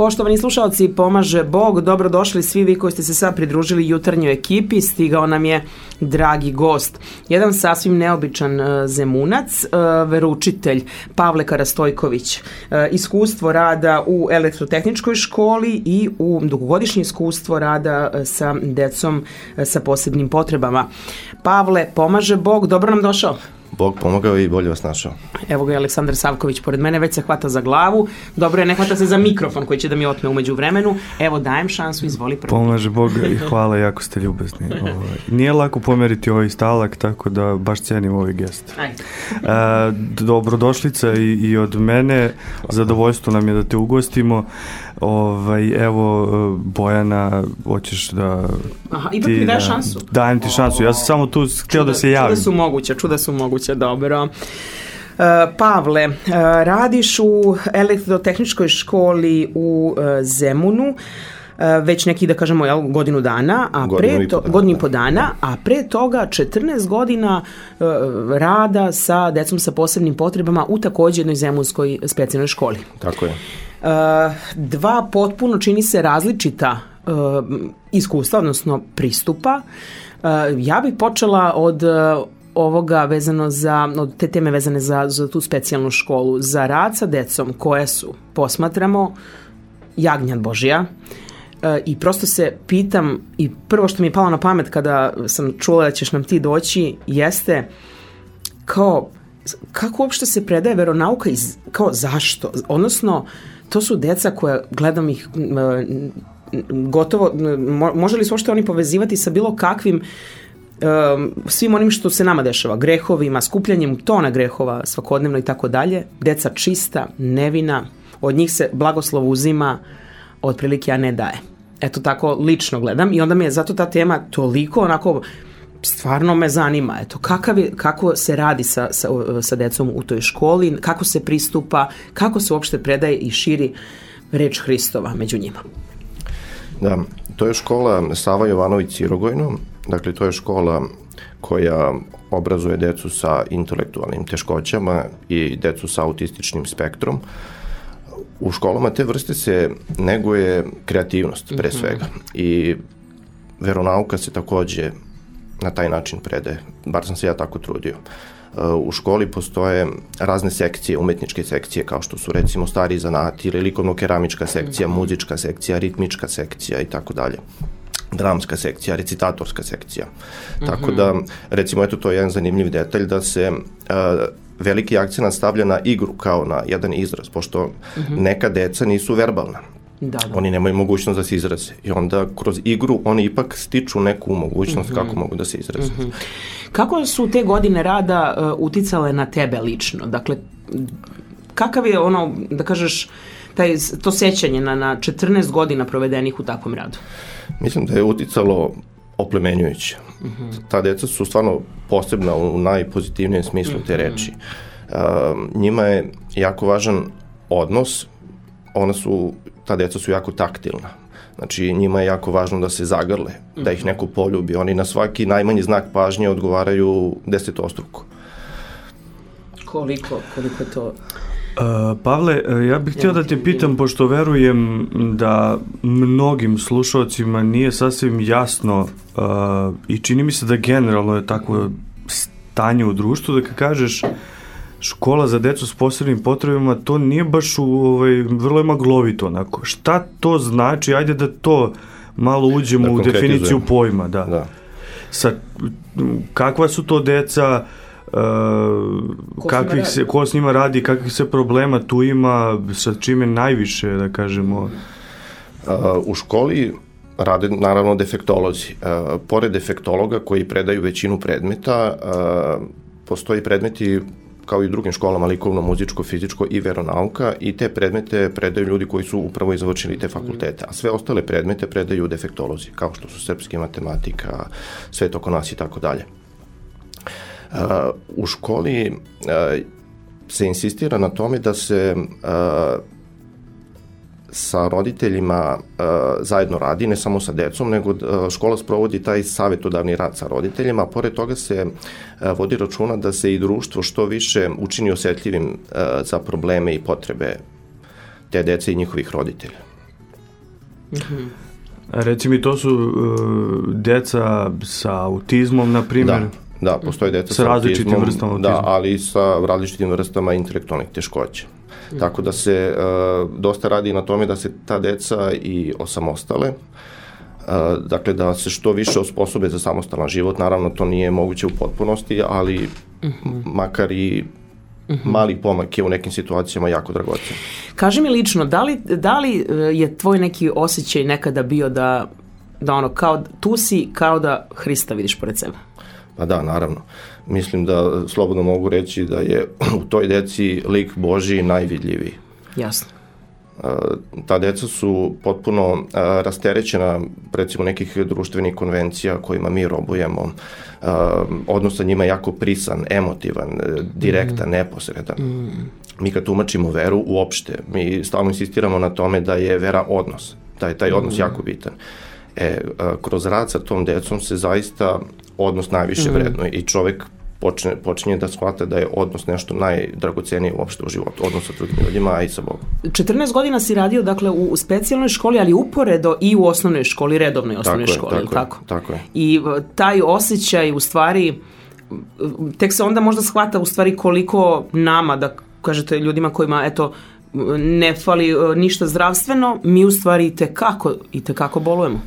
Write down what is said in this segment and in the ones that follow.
Poštovani slušalci, pomaže Bog, dobrodošli svi vi koji ste se sad pridružili jutarnjoj ekipi, stigao nam je dragi gost. Jedan sasvim neobičan e, zemunac, e, veručitelj Pavle Karastojković. E, iskustvo rada u elektrotehničkoj školi i u dugogodišnje iskustvo rada sa decom sa posebnim potrebama. Pavle, pomaže Bog, dobro nam došao. Bog pomogao i bolje vas našao. Evo ga je Aleksandar Savković pored mene, već se hvata za glavu. Dobro je, ne hvata se za mikrofon koji će da mi otme umeđu vremenu. Evo, dajem šansu, izvoli prvo. Pomaže Bog i hvala, jako ste ljubezni. Ovaj, nije lako pomeriti ovaj stalak, tako da baš cenim ovaj gest. Ajde. E, dobrodošlica i, i od mene, zadovoljstvo nam je da te ugostimo. Ovaj, evo, Bojana, hoćeš da... Aha, ipak mi daš šansu. Dajem ti šansu, ja sam samo tu htio da se javim. Čuda su moguće, čuda su moguće, dobro. Uh, Pavle, uh, radiš u elektrotehničkoj školi u uh, Zemunu već neki da kažemo jel, godinu dana, a godinu pre to, godinu i po dana, a pre toga 14 godina uh, rada sa decom sa posebnim potrebama u takođe jednoj zemunskoj specijalnoj školi. Tako je. Uh, dva potpuno čini se različita uh, iskustva, odnosno pristupa. Uh, ja bih počela od ovoga vezano za, od te teme vezane za, za tu specijalnu školu, za rad sa decom koje su, posmatramo, jagnjad Božija, i prosto se pitam i prvo što mi je palo na pamet kada sam čula da ćeš nam ti doći jeste kao kako uopšte se predaje veronauka iz, kao zašto? Odnosno, to su deca koja, gledam ih gotovo, može li se uopšte oni povezivati sa bilo kakvim um, svim onim što se nama dešava, grehovima, skupljanjem tona grehova svakodnevno i tako dalje, deca čista, nevina, od njih se blagoslov uzima, otprilike ja ne daje. Eto tako lično gledam i onda mi je zato ta tema toliko onako stvarno me zanima, eto, kakav je, kako se radi sa, sa, sa decom u toj školi, kako se pristupa, kako se uopšte predaje i širi reč Hristova među njima. Da, to je škola Sava Jovanović Cirogojno, dakle to je škola koja obrazuje decu sa intelektualnim teškoćama i decu sa autističnim spektrom. U školama te vrste se neguje kreativnost pre mhm. svega i veronauka se takođe na taj način predaje, bar sam se ja tako trudio. Uh, u školi postoje razne sekcije, umetničke sekcije, kao što su recimo stari zanati ili likovno-keramička sekcija, mhm. muzička sekcija, ritmička sekcija i tako dalje dramska sekcija, recitatorska sekcija. Mm -hmm. Tako da, recimo, eto, to je jedan zanimljiv detalj da se uh, veliki akcent stavlja na igru kao na jedan izraz, pošto mm -hmm. neka deca nisu verbalna. Da, da. Oni nemaju mogućnost da se izraze. I onda kroz igru oni ipak stiču neku mogućnost mm -hmm. kako mogu da se izraze. Mm -hmm. Kako su te godine rada uh, uticale na tebe lično? Dakle, kakav je ono, da kažeš, taj, to sećanje na, na 14 godina provedenih u takvom radu? Mislim da je uticalo oplemenjujuće. Mm -hmm. Ta deca su stvarno posebna u najpozitivnijem smislu te mhm. reči. Uh, njima je jako važan odnos, ona su ta deca su jako taktilna. Znači, njima je jako važno da se zagrle, da ih neko poljubi. Oni na svaki najmanji znak pažnje odgovaraju desetostruko. Koliko, koliko je to... Uh, Pavle, e, ja bih htio da te pitam, pošto verujem da mnogim slušalcima nije sasvim jasno uh, i čini mi se da generalno je takvo stanje u društvu, da kažeš škola za decu s posebnim potrebama, to nije baš u, ovaj, vrlo je maglovito onako. Šta to znači? Ajde da to malo uđemo da u definiciju pojma, da. da. Sa, kakva su to deca, uh, ko kakvih se, ko s njima radi, kakvih se problema tu ima, sa čime najviše, da kažemo? Uh, u školi rade naravno defektolozi. Uh, pored defektologa koji predaju većinu predmeta, uh, postoji predmeti kao i u drugim školama likovno, muzičko, fizičko i veronauka i te predmete predaju ljudi koji su upravo izvršili te fakultete, a sve ostale predmete predaju defektolozi, kao što su srpski matematika, svet oko nas i tako dalje. U školi se insistira na tome da se sa roditeljima uh, zajedno radi, ne samo sa decom, nego uh, škola sprovodi taj savetodavni rad sa roditeljima, a pored toga se uh, vodi računa da se i društvo što više učini osetljivim uh, za probleme i potrebe te dece i njihovih roditelja. Mm -hmm. Reci mi, to su uh, deca sa autizmom, na primjer? Da. Da, postoje deca sa, sa različitim autizmom, vrstama autizma. Da, ali i sa različitim vrstama intelektualnih teškoća. Mm. Tako da se uh, dosta radi na tome da se ta deca i osamostale, uh, dakle da se što više osposobe za samostalan život, naravno to nije moguće u potpunosti, ali mm -hmm. makar i -hmm. mali pomak je u nekim situacijama jako dragocen. Kaži mi lično, da li, da li e, je tvoj neki osjećaj nekada bio da, da ono, kao, tu si kao da Hrista vidiš pored sebe? Pa da, naravno. Mislim da slobodno mogu reći da je u toj deci lik Boži najvidljiviji. Jasno. Ta deca su potpuno rasterećena recimo nekih društvenih konvencija kojima mi robujemo. Odnos sa njima je jako prisan, emotivan, direktan, mm. neposredan. Mm. Mi kad tumačimo veru uopšte, mi stalno insistiramo na tome da je vera odnos, da je taj odnos mm. jako bitan. E, kroz rad sa tom decom se zaista odnos najviše mm. vrednuje i čovek počne, počinje da shvata da je odnos nešto najdragocenije uopšte u životu, odnos sa drugim ljudima, a i sa Bogom. 14 godina si radio dakle u specijalnoj školi, ali uporedo i u osnovnoj školi, redovnoj osnovnoj tako školi, je, tako, tako? Je, tako je. I taj osjećaj u stvari tek se onda možda shvata u stvari koliko nama, da kažete ljudima kojima eto ne fali e, ništa zdravstveno, mi u stvari i tekako, i tekako bolujemo.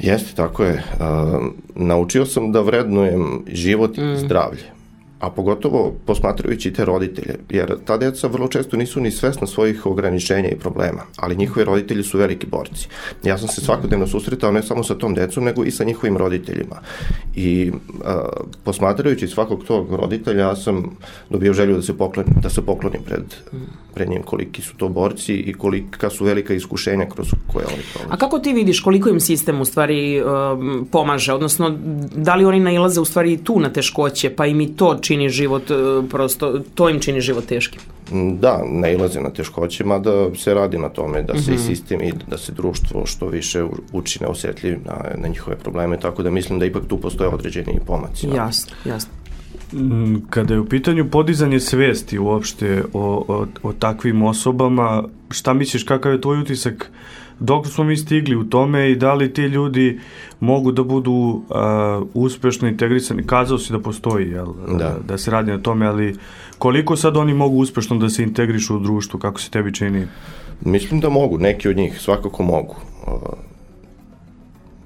Jeste, tako je. Uh, naučio sam da vrednujem život i mm. zdravlje a pogotovo posmatrajući te roditelje, jer ta deca vrlo često nisu ni svesna svojih ograničenja i problema, ali njihovi roditelji su veliki borci. Ja sam se svakodnevno susretao ne samo sa tom decom, nego i sa njihovim roditeljima. I a, posmatrajući svakog tog roditelja, ja sam dobio želju da se poklonim, da se poklonim pred, pred njim koliki su to borci i kolika su velika iskušenja kroz koje oni prolaze. A kako ti vidiš koliko im sistem u stvari um, pomaže, odnosno da li oni nailaze u stvari tu na teškoće, pa im i to čini život, e, prosto, to im čini život teškim. Da, ne ilaze na teškoće, mada se radi na tome da se mm -hmm. i mhm. sistem i da se društvo što više učine osetljivim na, na njihove probleme, tako da mislim da ipak tu postoje određeni pomaci. Jasno, jasno. Mm, kada je u pitanju podizanje svesti uopšte o, o, o takvim osobama, šta misliš, kakav je tvoj utisak dok smo mi stigli u tome i da li ti ljudi mogu da budu uh, uspešno integrisani, kazao si da postoji, jel, da. da se radi na tome, ali koliko sad oni mogu uspešno da se integrišu u društvu, kako se tebi čini? Mislim da mogu, neki od njih svakako mogu.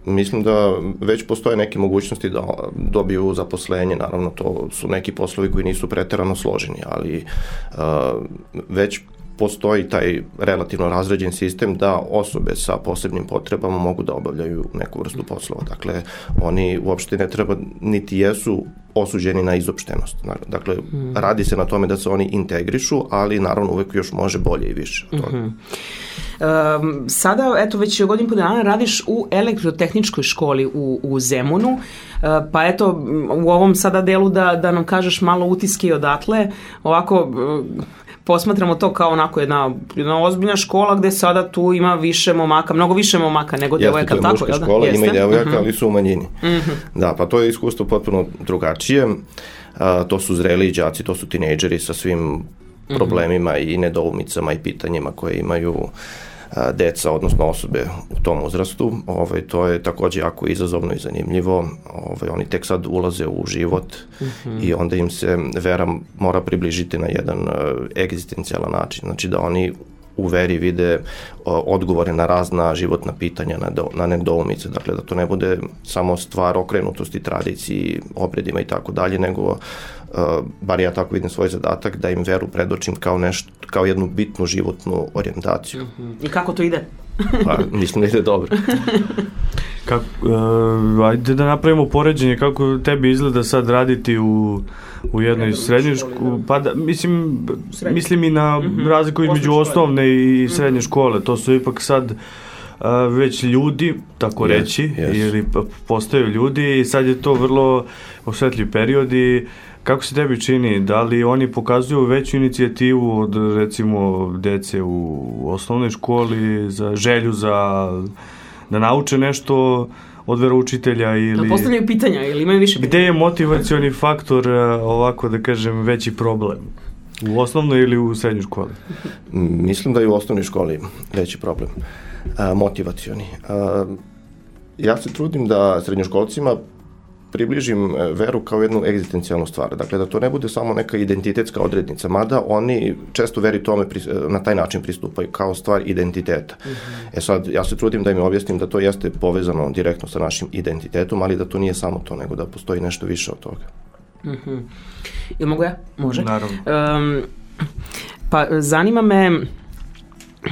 Mislim da već postoje neke mogućnosti da dobiju zaposlenje, naravno to su neki poslovi koji nisu preterano složeni, ali uh, već postoji taj relativno razređen sistem da osobe sa posebnim potrebama mogu da obavljaju neku vrstu poslova. Dakle, oni uopšte ne treba, niti jesu osuđeni na izopštenost. Dakle, mm. radi se na tome da se oni integrišu, ali naravno uvek još može bolje i više. Mm -hmm. um, sada, eto, već godin po dana radiš u elektrotehničkoj školi u, u Zemunu, uh, pa eto, u ovom sada delu da, da nam kažeš malo utiske odatle, ovako, uh, posmatramo to kao onako jedna, jedna ozbiljna škola gde sada tu ima više momaka, mnogo više momaka nego devojaka, tako? Jeste, to je muška škola, ima i devojaka, uh mhm. -huh. ali su u manjini. Uh mhm. -huh. Da, pa to je iskustvo potpuno drugačije. A, to su zreli đaci, to su tinejdžeri sa svim mhm. problemima uh -huh. i nedoumicama i pitanjima koje imaju deca, odnosno osobe u tom uzrastu. Ovaj, to je takođe jako izazovno i zanimljivo. Ovaj, oni tek sad ulaze u život uh -huh. i onda im se vera mora približiti na jedan egzistencijalan način. Znači da oni u veri vide odgovore na razna životna pitanja, na, do, na nedoumice, dakle da to ne bude samo stvar okrenutosti, tradiciji, obredima i tako dalje, nego uh, bar ja tako vidim svoj zadatak, da im veru predočim kao, nešto, kao jednu bitnu životnu orijentaciju. Mm -hmm. I kako to ide? Pa, mislim da ide dobro. Kako, uh, ajde da napravimo poređenje kako tebi izgleda sad raditi u, u jednoj srednjoj školi, da. pa da, mislim, Srednje. mislim i na mm -hmm. razliku između osnovne i mhm. srednje škole, to su ipak sad uh, već ljudi, tako yes, reći, yes. ili postaju ljudi i sad je to vrlo osvetljiv period i Kako se tebi čini, da li oni pokazuju veću inicijativu od recimo dece u osnovnoj školi za želju za da nauče nešto od veroučitelja ili... Da postavljaju pitanja ili imaju više pitanja? Gde je motivacioni faktor ovako da kažem veći problem? U osnovnoj ili u srednjoj školi? Mislim da je u osnovnoj školi veći problem, a, motivacioni. A, ja se trudim da srednjoškolcima približim e, veru kao jednu egzistencijalnu stvar. Dakle, da to ne bude samo neka identitetska odrednica, mada oni često veri tome na taj način pristupaju, kao stvar identiteta. Mm -hmm. E sad, ja se trudim da im objasnim da to jeste povezano direktno sa našim identitetom, ali da to nije samo to, nego da postoji nešto više od toga. Mm -hmm. Ili mogu ja? Može. Naravno. Um, pa, zanima me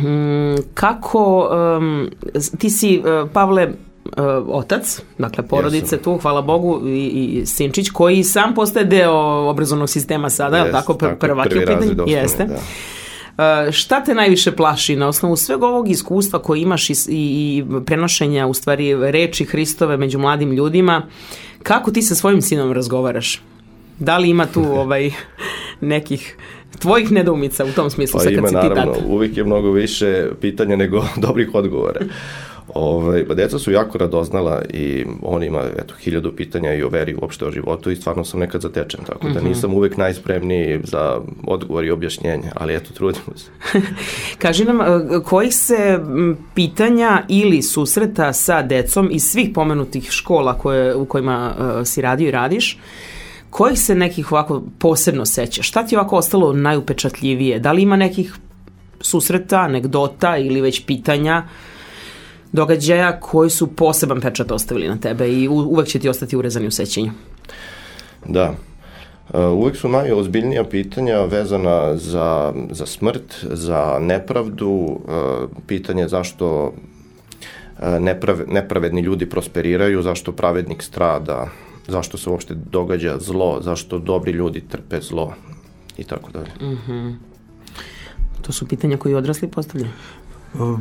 um, kako um, ti si, uh, Pavle, uh, otac, dakle porodice Jesu. tu, hvala Bogu, i, i Sinčić, koji sam postaje deo obrazovnog sistema sada, je tako, pr prvak je pitanje? Jeste. Da. Uh, šta te najviše plaši na osnovu sveg ovog iskustva koje imaš i, i prenošenja u stvari reči Hristove među mladim ljudima, kako ti sa svojim sinom razgovaraš? Da li ima tu ovaj nekih tvojih nedoumica u tom smislu pa sa kad ima, si ti naravno, tata? uvijek je mnogo više pitanja nego dobrih odgovora. Ove, pa deca su jako radoznala i on ima eto, hiljadu pitanja i o veri uopšte o životu i stvarno sam nekad zatečen, tako da mhm. nisam uvek najspremniji za odgovor i objašnjenje, ali eto, trudimo se. Kaži nam, e, kojih se pitanja ili susreta sa decom iz svih pomenutih škola koje, u kojima uh, si radio i radiš, kojih se nekih ovako posebno seća? Šta ti je ovako ostalo najupečatljivije? Da li ima nekih susreta, anegdota ili već pitanja događaja koji su poseban pečat ostavili na tebe i uvek će ti ostati urezani u sećanju. Da. Uh, uvek su najozbiljnija pitanja vezana za, za smrt, za nepravdu, uh, pitanje zašto uh, neprave, nepravedni ljudi prosperiraju, zašto pravednik strada, zašto se uopšte događa zlo, zašto dobri ljudi trpe zlo i tako dalje. -hmm. To su pitanja koje odrasli postavljaju.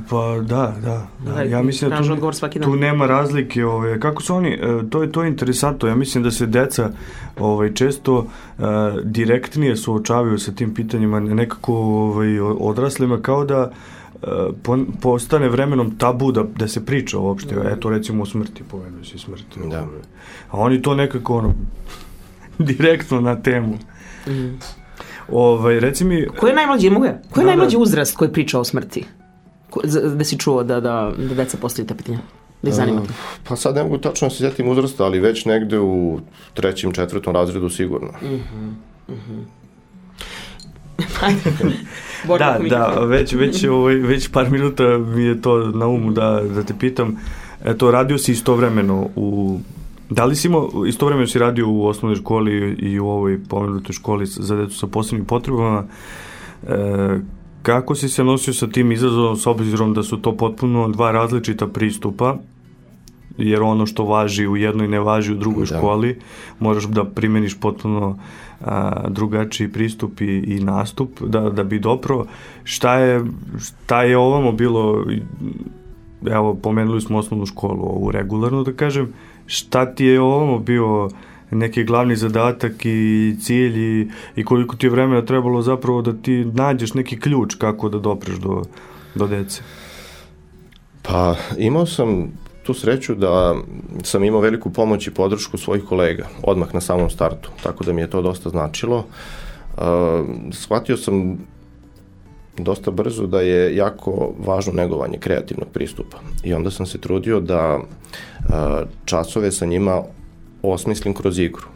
Pa da, da. da. Ja mislim da tu, tu nema razlike. Ove, kako su oni, e, to je to je interesantno. Ja mislim da se deca ovaj, često uh, direktnije suočavaju sa tim pitanjima nekako ovaj, odraslima kao da uh, po, postane vremenom tabu da, da se priča uopšte. Mm. Eto recimo o smrti, povedaju se smrti. Da. A oni to nekako ono, direktno na temu. Mm. Ovaj, reci mi... Ko je najmlađi, mogu ja? Ko je da, najmlađi da. uzrast koji priča o smrti? Da si čuo da, da, da deca postavljaju te pitanja? Da ih zanima to? Pa sad ne mogu tačno da se sjetim uzrasta, ali već negde u trećem, četvrtom razredu sigurno. Uh -huh, uh -huh. da, da, već, već, ovaj, već par minuta mi je to na umu da, da te pitam. Eto, radio si istovremeno u Da li si imao, istovremeno si radio u osnovnoj školi i u ovoj pomenutoj školi za decu sa posebnim potrebama. E, Kako si se nosio sa tim izazovom s obzirom da su to potpuno dva različita pristupa, jer ono što važi u jednoj ne važi u drugoj da. školi, moraš da primeniš potpuno a, drugačiji pristup i, i nastup da, da bi dopro. Šta je, šta je ovamo bilo, evo pomenuli smo osnovnu školu, ovu regularnu da kažem, šta ti je ovamo bio neki glavni zadatak i cilj i, i koliko ti je vremena trebalo zapravo da ti nađeš neki ključ kako da dopreš do, do dece? Pa imao sam tu sreću da sam imao veliku pomoć i podršku svojih kolega odmah na samom startu, tako da mi je to dosta značilo. Uh, shvatio sam dosta brzo da je jako važno negovanje kreativnog pristupa i onda sam se trudio da uh, časove sa njima osmislim kroz igru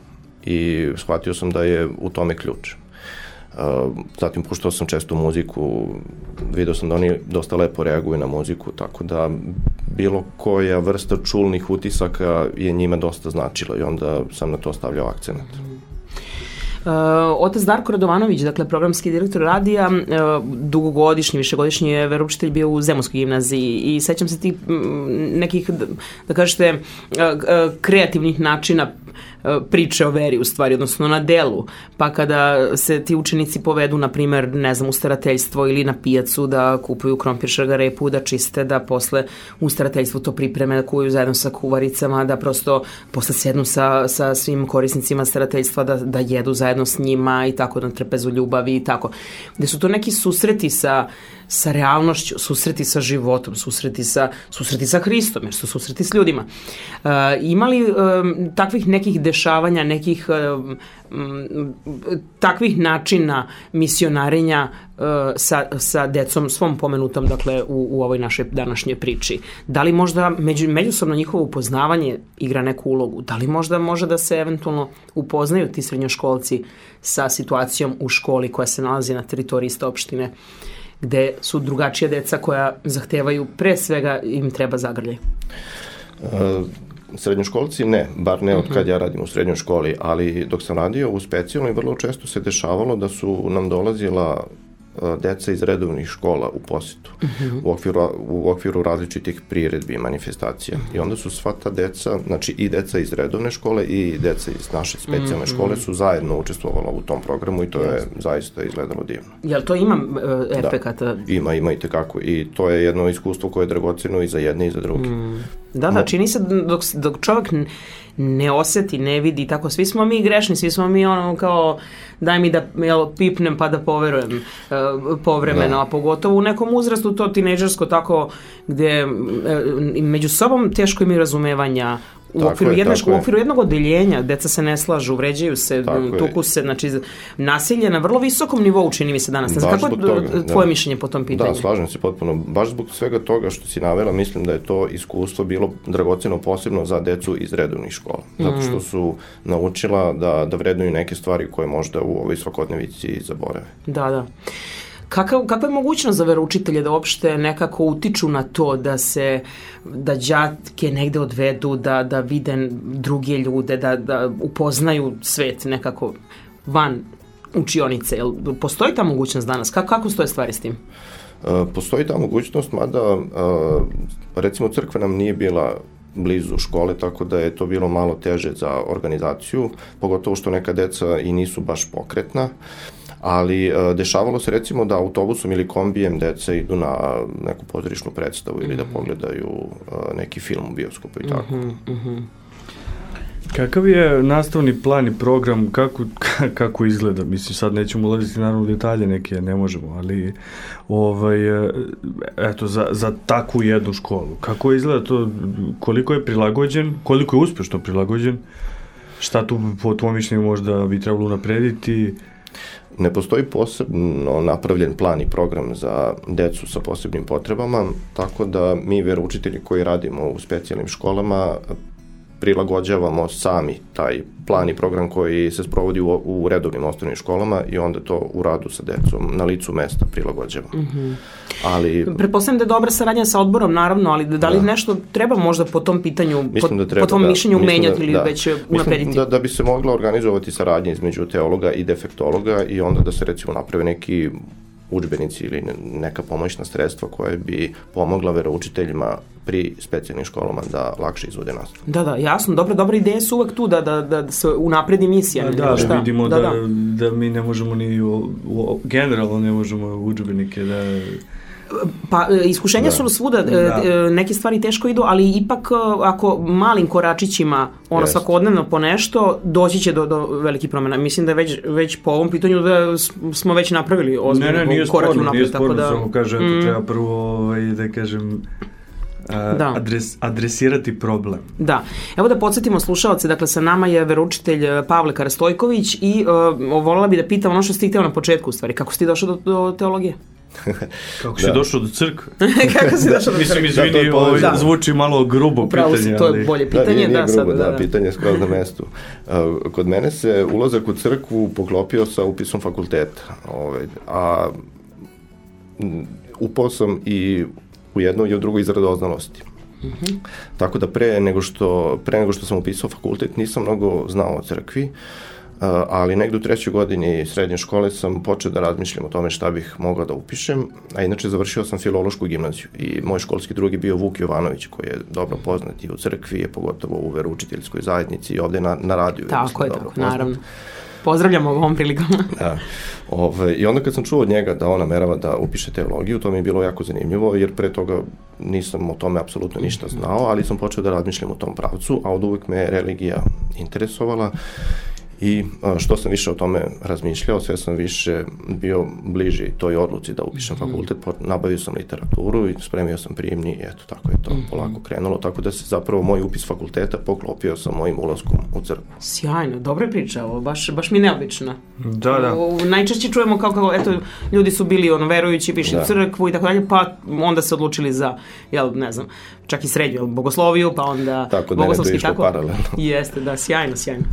i shvatio sam da je u tome ključ. Uh, zatim puštao sam često muziku, video sam da oni dosta lepo reaguju na muziku, tako da bilo koja vrsta čulnih utisaka je njima dosta značila i onda sam na to stavljao akcent. Uh, otac Darko Radovanović, dakle programski direktor radija, uh, dugogodišnji, višegodišnji je veroučitelj bio u Zemunskoj gimnaziji i sećam se tih nekih, da kažete, uh, uh, kreativnih načina priče o veri u stvari, odnosno na delu. Pa kada se ti učenici povedu, na primer, ne znam, u starateljstvo ili na pijacu da kupuju krompir šargarepu, da čiste, da posle u starateljstvu to pripreme, da kuju zajedno sa kuvaricama, da prosto posle sednu sa, sa svim korisnicima starateljstva, da, da jedu zajedno s njima i tako, da trpezu ljubavi i tako. Gde su to neki susreti sa sa realnošću, susreti sa životom, susreti sa, susreti sa Hristom, jer su susreti s ljudima. Uh, imali um, takvih nekih dešavanja, nekih m, takvih načina misionarenja uh, sa, sa decom svom pomenutom dakle u, u ovoj našoj današnjoj priči. Da li možda među, međusobno njihovo upoznavanje igra neku ulogu? Da li možda može da se eventualno upoznaju ti srednjoškolci sa situacijom u školi koja se nalazi na teritoriji iste opštine gde su drugačija deca koja zahtevaju pre svega im treba zagrljaj? Uh, Srednjoškolci ne, bar ne od kad ja radim u srednjoj školi, ali dok sam radio u specijalnoj vrlo često se dešavalo da su nam dolazila deca iz redovnih škola u posetu uh -huh. u, okviru, u okviru različitih priredbi i manifestacija. -huh. I onda su sva ta deca, znači i deca iz redovne škole i deca iz naše specijalne uh -huh. škole su zajedno učestvovala u tom programu i to je zaista izgledalo divno. Jel to ima uh, efekata? Da, ima, ima i tekako. I to je jedno iskustvo koje je dragoceno i za jedne i za druge. Mm. Da, da, čini se dok, dok čovjek ne oseti, ne vidi, tako, svi smo mi grešni, svi smo mi ono kao, daj mi da jel, pipnem pa da poverujem uh, povremeno, da. a pogotovo u nekom uzrastu to tinejdžersko tako, gde uh, među sobom teško imaju razumevanja, u tako okviru, je, jedne, u okviru jednog odeljenja deca se ne slažu, vređaju se, tako tuku je. se, znači nasilje na vrlo visokom nivou čini mi se danas. Znači, kako je toga, tvoje da. mišljenje po tom pitanju? Da, slažem se potpuno. Baš zbog svega toga što si navela, mislim da je to iskustvo bilo dragoceno posebno za decu iz redovnih škola. Zato što mm. su naučila da, da vrednuju neke stvari koje možda u ovoj svakodnevici zaborave. Da, da. Kakav, kakva je mogućnost za veroučitelje da uopšte nekako utiču na to da se, da đatke negde odvedu, da, da vide druge ljude, da, da upoznaju svet nekako van učionice? Jel, postoji ta mogućnost danas? Kako, kako stoje stvari s tim? E, postoji ta mogućnost, mada a, recimo crkva nam nije bila blizu škole, tako da je to bilo malo teže za organizaciju, pogotovo što neka deca i nisu baš pokretna ali e, dešavalo se recimo da autobusom ili kombijem deca idu na neku pozorišnu predstavu ili da mhm. pogledaju neki film u bioskopu i tako. Mm -hmm. Kakav je nastavni plan i program, kako, kako izgleda? Mislim, sad nećemo ulaziti naravno u detalje neke, ne možemo, ali ovaj, e, eto, za, za takvu jednu školu. Kako izgleda to, koliko je prilagođen, koliko je uspešno prilagođen, šta tu po tvojom mišljenju možda bi trebalo naprediti, Ne postoji posebno napravljen plan i program za decu sa posebnim potrebama, tako da mi veroučitelji koji radimo u specijalnim školama prilagođavamo sami taj plan i program koji se sprovodi u, u redovnim osnovnim školama i onda to u radu sa decom na licu mesta prilagođava. Mm -hmm. Ali... Prepostavljam da je dobra saradnja sa odborom, naravno, ali da li da. nešto treba možda po tom pitanju, Mislim po, da treba, po tom da. mišljenju menjati da, ili da. već unaprediti? Mislim da, da bi se mogla organizovati saradnja između teologa i defektologa i onda da se recimo naprave neki učbenici ili neka pomoćna sredstva koje bi pomogla veroučiteljima pri specijalnim školama da lakše izvode nastavu. Da, da, jasno, dobro, dobra ideje su uvek tu da, da, da se unapredi misija. Da, da, da vidimo da, da, da, da mi ne možemo ni, u, u, generalno ne možemo učbenike da Pa, e, iskušenja da. su svuda, e, da. E, neke stvari teško idu, ali ipak ako malim koračićima, ono Jest. svakodnevno po nešto, doći će do, do velikih promena. Mislim da je već, već po ovom pitanju da smo već napravili ozbiljno korak ne, nije korak sporno, Nije sporno, da, samo kaže, mm. treba prvo, ovaj, da kažem, da. adres, adresirati problem. Da. Evo da podsjetimo slušalce, dakle sa nama je veručitelj Pavle Karastojković i uh, volila bi da pitam ono što ste htio na početku u stvari, kako ste došao do, do teologije? Kako si da. došao do crkve? Kako si došao do crkve? Mislim, izvini, da, ovo da. zvuči malo grubo Upravo pitanje. Upravo to je bolje pitanje. Da, nije, nije da, grubo, sad, da, da, da, pitanje je skroz na mestu. Uh, kod mene se ulazak u crkvu poklopio sa upisom fakulteta. Ovaj, a upao sam i u jednu i u drugu iz radoznalosti. Mm -hmm. Tako da pre nego što pre nego što sam upisao fakultet nisam mnogo znao o crkvi. Uh, ali negde u trećoj godini srednje škole sam počeo da razmišljam o tome šta bih mogao da upišem, a inače završio sam filološku gimnaziju i moj školski drugi bio Vuk Jovanović koji je dobro poznat i u crkvi, je pogotovo u veručiteljskoj zajednici i ovde na, na radiju. Tako je, tako, poznat. naravno. Pozdravljamo ovom prilikom. da. Ove, I onda kad sam čuo od njega da on namerava da upiše teologiju, to mi je bilo jako zanimljivo, jer pre toga nisam o tome apsolutno ništa znao, ali sam počeo da razmišljam u tom pravcu, a od uvek me religija interesovala I što sam više o tome razmišljao, sve sam više bio bliži toj odluci da upišem mhm. fakultet, nabavio sam literaturu i spremio sam prijemni i eto, tako je to -hmm. polako krenulo, tako da se zapravo moj upis fakulteta poklopio sa mojim ulaskom u crkvu. Sjajno, dobra priča, ovo, baš, baš mi neobično. Da, da. O, najčešće čujemo kao, kao, eto, ljudi su bili ono, verujući, pišli da. crkvu i tako dalje, pa onda se odlučili za, jel, ne znam, čak i srednju, jel, bogosloviju, pa onda tako da bogoslovski, tako. paralelno. Jeste, da, sjajno, sjajno.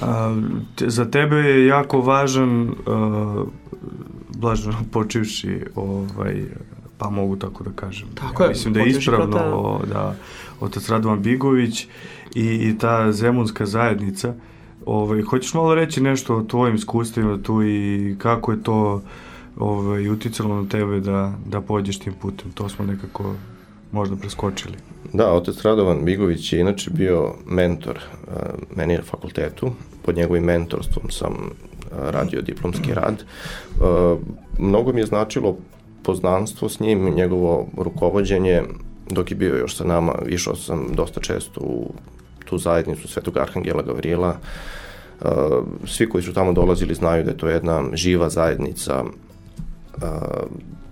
A, te, za tebe je jako važan, uh, blažno počivši, ovaj, pa mogu tako da kažem. Tako ja, je. Mislim da je ispravno prota... da otac Radovan Bigović i, i ta zemunska zajednica. Ovaj, hoćeš malo reći nešto o tvojim iskustvima tu i kako je to ovaj, uticalo na tebe da, da pođeš tim putem? To smo nekako možda preskočili. Da, otec Radovan Bigović je inače bio mentor uh, meni na fakultetu. Pod njegovim mentorstvom sam uh, radio diplomski rad. Uh, mnogo mi je značilo poznanstvo s njim, njegovo rukovodđenje, dok je bio još sa nama, išao sam dosta često u tu zajednicu Svetog Arhangela Gavrila. Svi koji su tamo dolazili znaju da je to jedna živa zajednica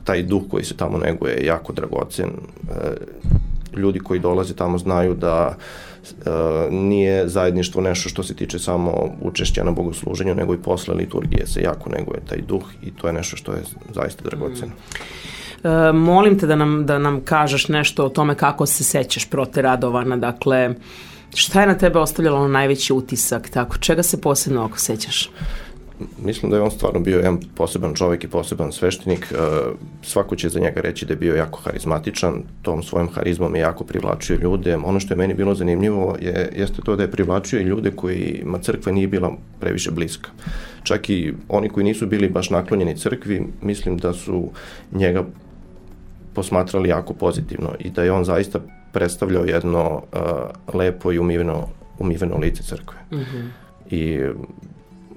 taj duh koji se tamo neguje je jako dragocen. Ljudi koji dolaze tamo znaju da e, nije zajedništvo nešto što se tiče samo učešća na bogosluženju, nego i posle liturgije se jako neguje taj duh i to je nešto što je zaista dragoceno. Mm. E, molim te da nam, da nam kažeš nešto o tome kako se sećaš prote Radovana, dakle, šta je na tebe ostavljalo najveći utisak, tako, čega se posebno oko sećaš? Mislim da je on stvarno bio jedan poseban čovek i poseban sveštenik. E, svako će za njega reći da je bio jako harizmatičan, tom svojom harizmom je jako privlačio ljude. Ono što je meni bilo zanimljivo je, jeste to da je privlačio i ljude kojima crkva nije bila previše bliska. Čak i oni koji nisu bili baš naklonjeni crkvi, mislim da su njega posmatrali jako pozitivno i da je on zaista predstavljao jedno uh, lepo i umiveno, umiveno lice crkve. Mm -hmm. I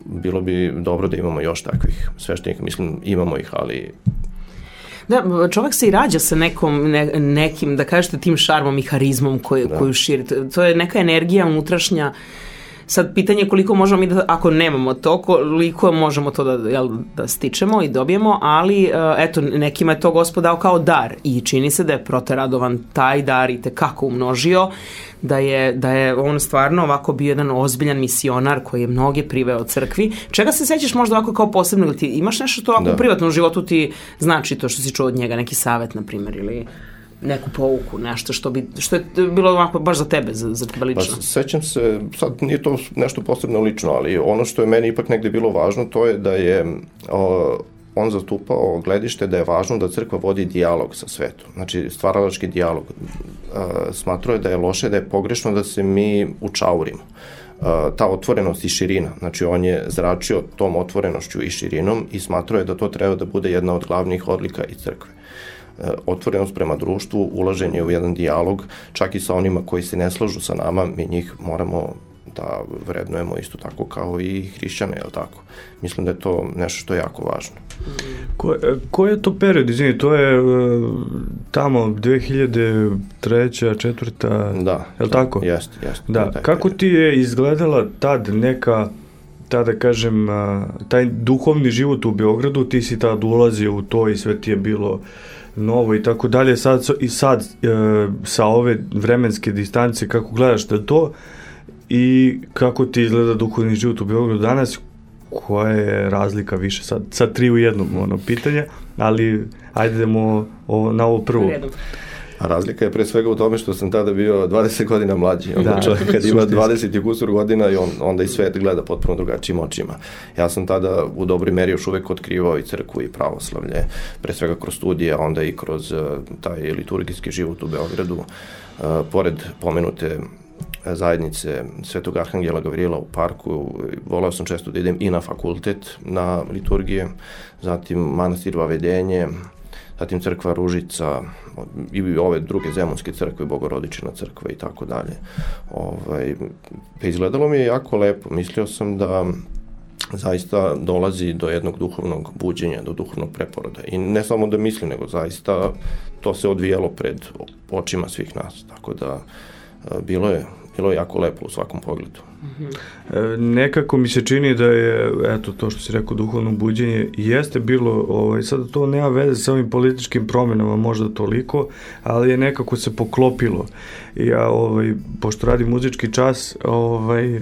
bilo bi dobro da imamo još takvih sveštenika, mislim imamo ih, ali Da, čovek se i rađa sa nekom, ne, nekim, da kažete, tim šarmom i harizmom koju, da. koju širi. To je neka energija unutrašnja uh, Sad, pitanje koliko možemo mi da, ako nemamo to, koliko možemo to da, jel, da stičemo i dobijemo, ali uh, eto, nekima je to gospod dao kao dar i čini se da je proteradovan taj dar i tekako umnožio, da je, da je on stvarno ovako bio jedan ozbiljan misionar koji je mnoge priveo crkvi. Čega se sećaš možda ovako kao posebno ili ti imaš nešto to ovako da. u privatnom životu ti znači to što si čuo od njega, neki savet, na primjer, ili neku pouku, nešto što, bi, što je bilo ovako baš za tebe, za, za tebe lično? Pa, sećam se, sad nije to nešto posebno lično, ali ono što je meni ipak negde bilo važno, to je da je o, on zastupao gledište da je važno da crkva vodi dijalog sa svetom, znači stvaralački dijalog. E, smatruje da je loše, da je pogrešno da se mi učaurimo. E, ta otvorenost i širina, znači on je zračio tom otvorenošću i širinom i smatruje je da to treba da bude jedna od glavnih odlika i crkve. E, otvorenost prema društvu, ulaženje u jedan dijalog, čak i sa onima koji se ne slažu sa nama, mi njih moramo da vrednujemo isto tako kao i hrišćane, je li tako? Mislim da je to nešto što je jako važno. Ko, e, ko je to period, izvini, to je uh, tamo 2003. četvrta, da, je li da, tako? Jeste, jeste. Da, kako period. ti je izgledala tad neka tada da kažem, taj duhovni život u Beogradu, ti si tad ulazio u to i sve ti je bilo novo i tako dalje, sad, i sad e, sa ove vremenske distance, kako gledaš da to i kako ti izgleda duhovni život u Beogradu danas, koja je razlika više? Sad, sad tri u jednom ono, pitanja, ali ajde idemo ovo, na ovo prvo. A razlika je pre svega u tome što sam tada bio 20 godina mlađi. Onda da, čovjek kad ima 20 i kusur godina i on, onda i svet gleda potpuno drugačijim očima. Ja sam tada u dobroj meri još uvek otkrivao i crkvu i pravoslavlje, pre svega kroz studije, onda i kroz uh, taj liturgijski život u Beogradu. Uh, pored pomenute e, zajednice Svetog Arhangela Gavrijela u parku. Volao sam često da idem i na fakultet na liturgije, zatim manastir Vavedenje, zatim crkva Ružica i ove druge zemunske crkve, Bogorodičina crkva i tako dalje. Ovaj, pa izgledalo mi je jako lepo. Mislio sam da zaista dolazi do jednog duhovnog buđenja, do duhovnog preporoda. I ne samo da mislim, nego zaista to se odvijalo pred očima svih nas. Tako da bilo je bilo je jako lepo u svakom pogledu. E, nekako mi se čini da je, eto, to što si rekao, duhovno buđenje, jeste bilo, ovaj, sad to nema veze sa ovim političkim promenama možda toliko, ali je nekako se poklopilo. Ja, ovaj, pošto radim muzički čas, ovaj,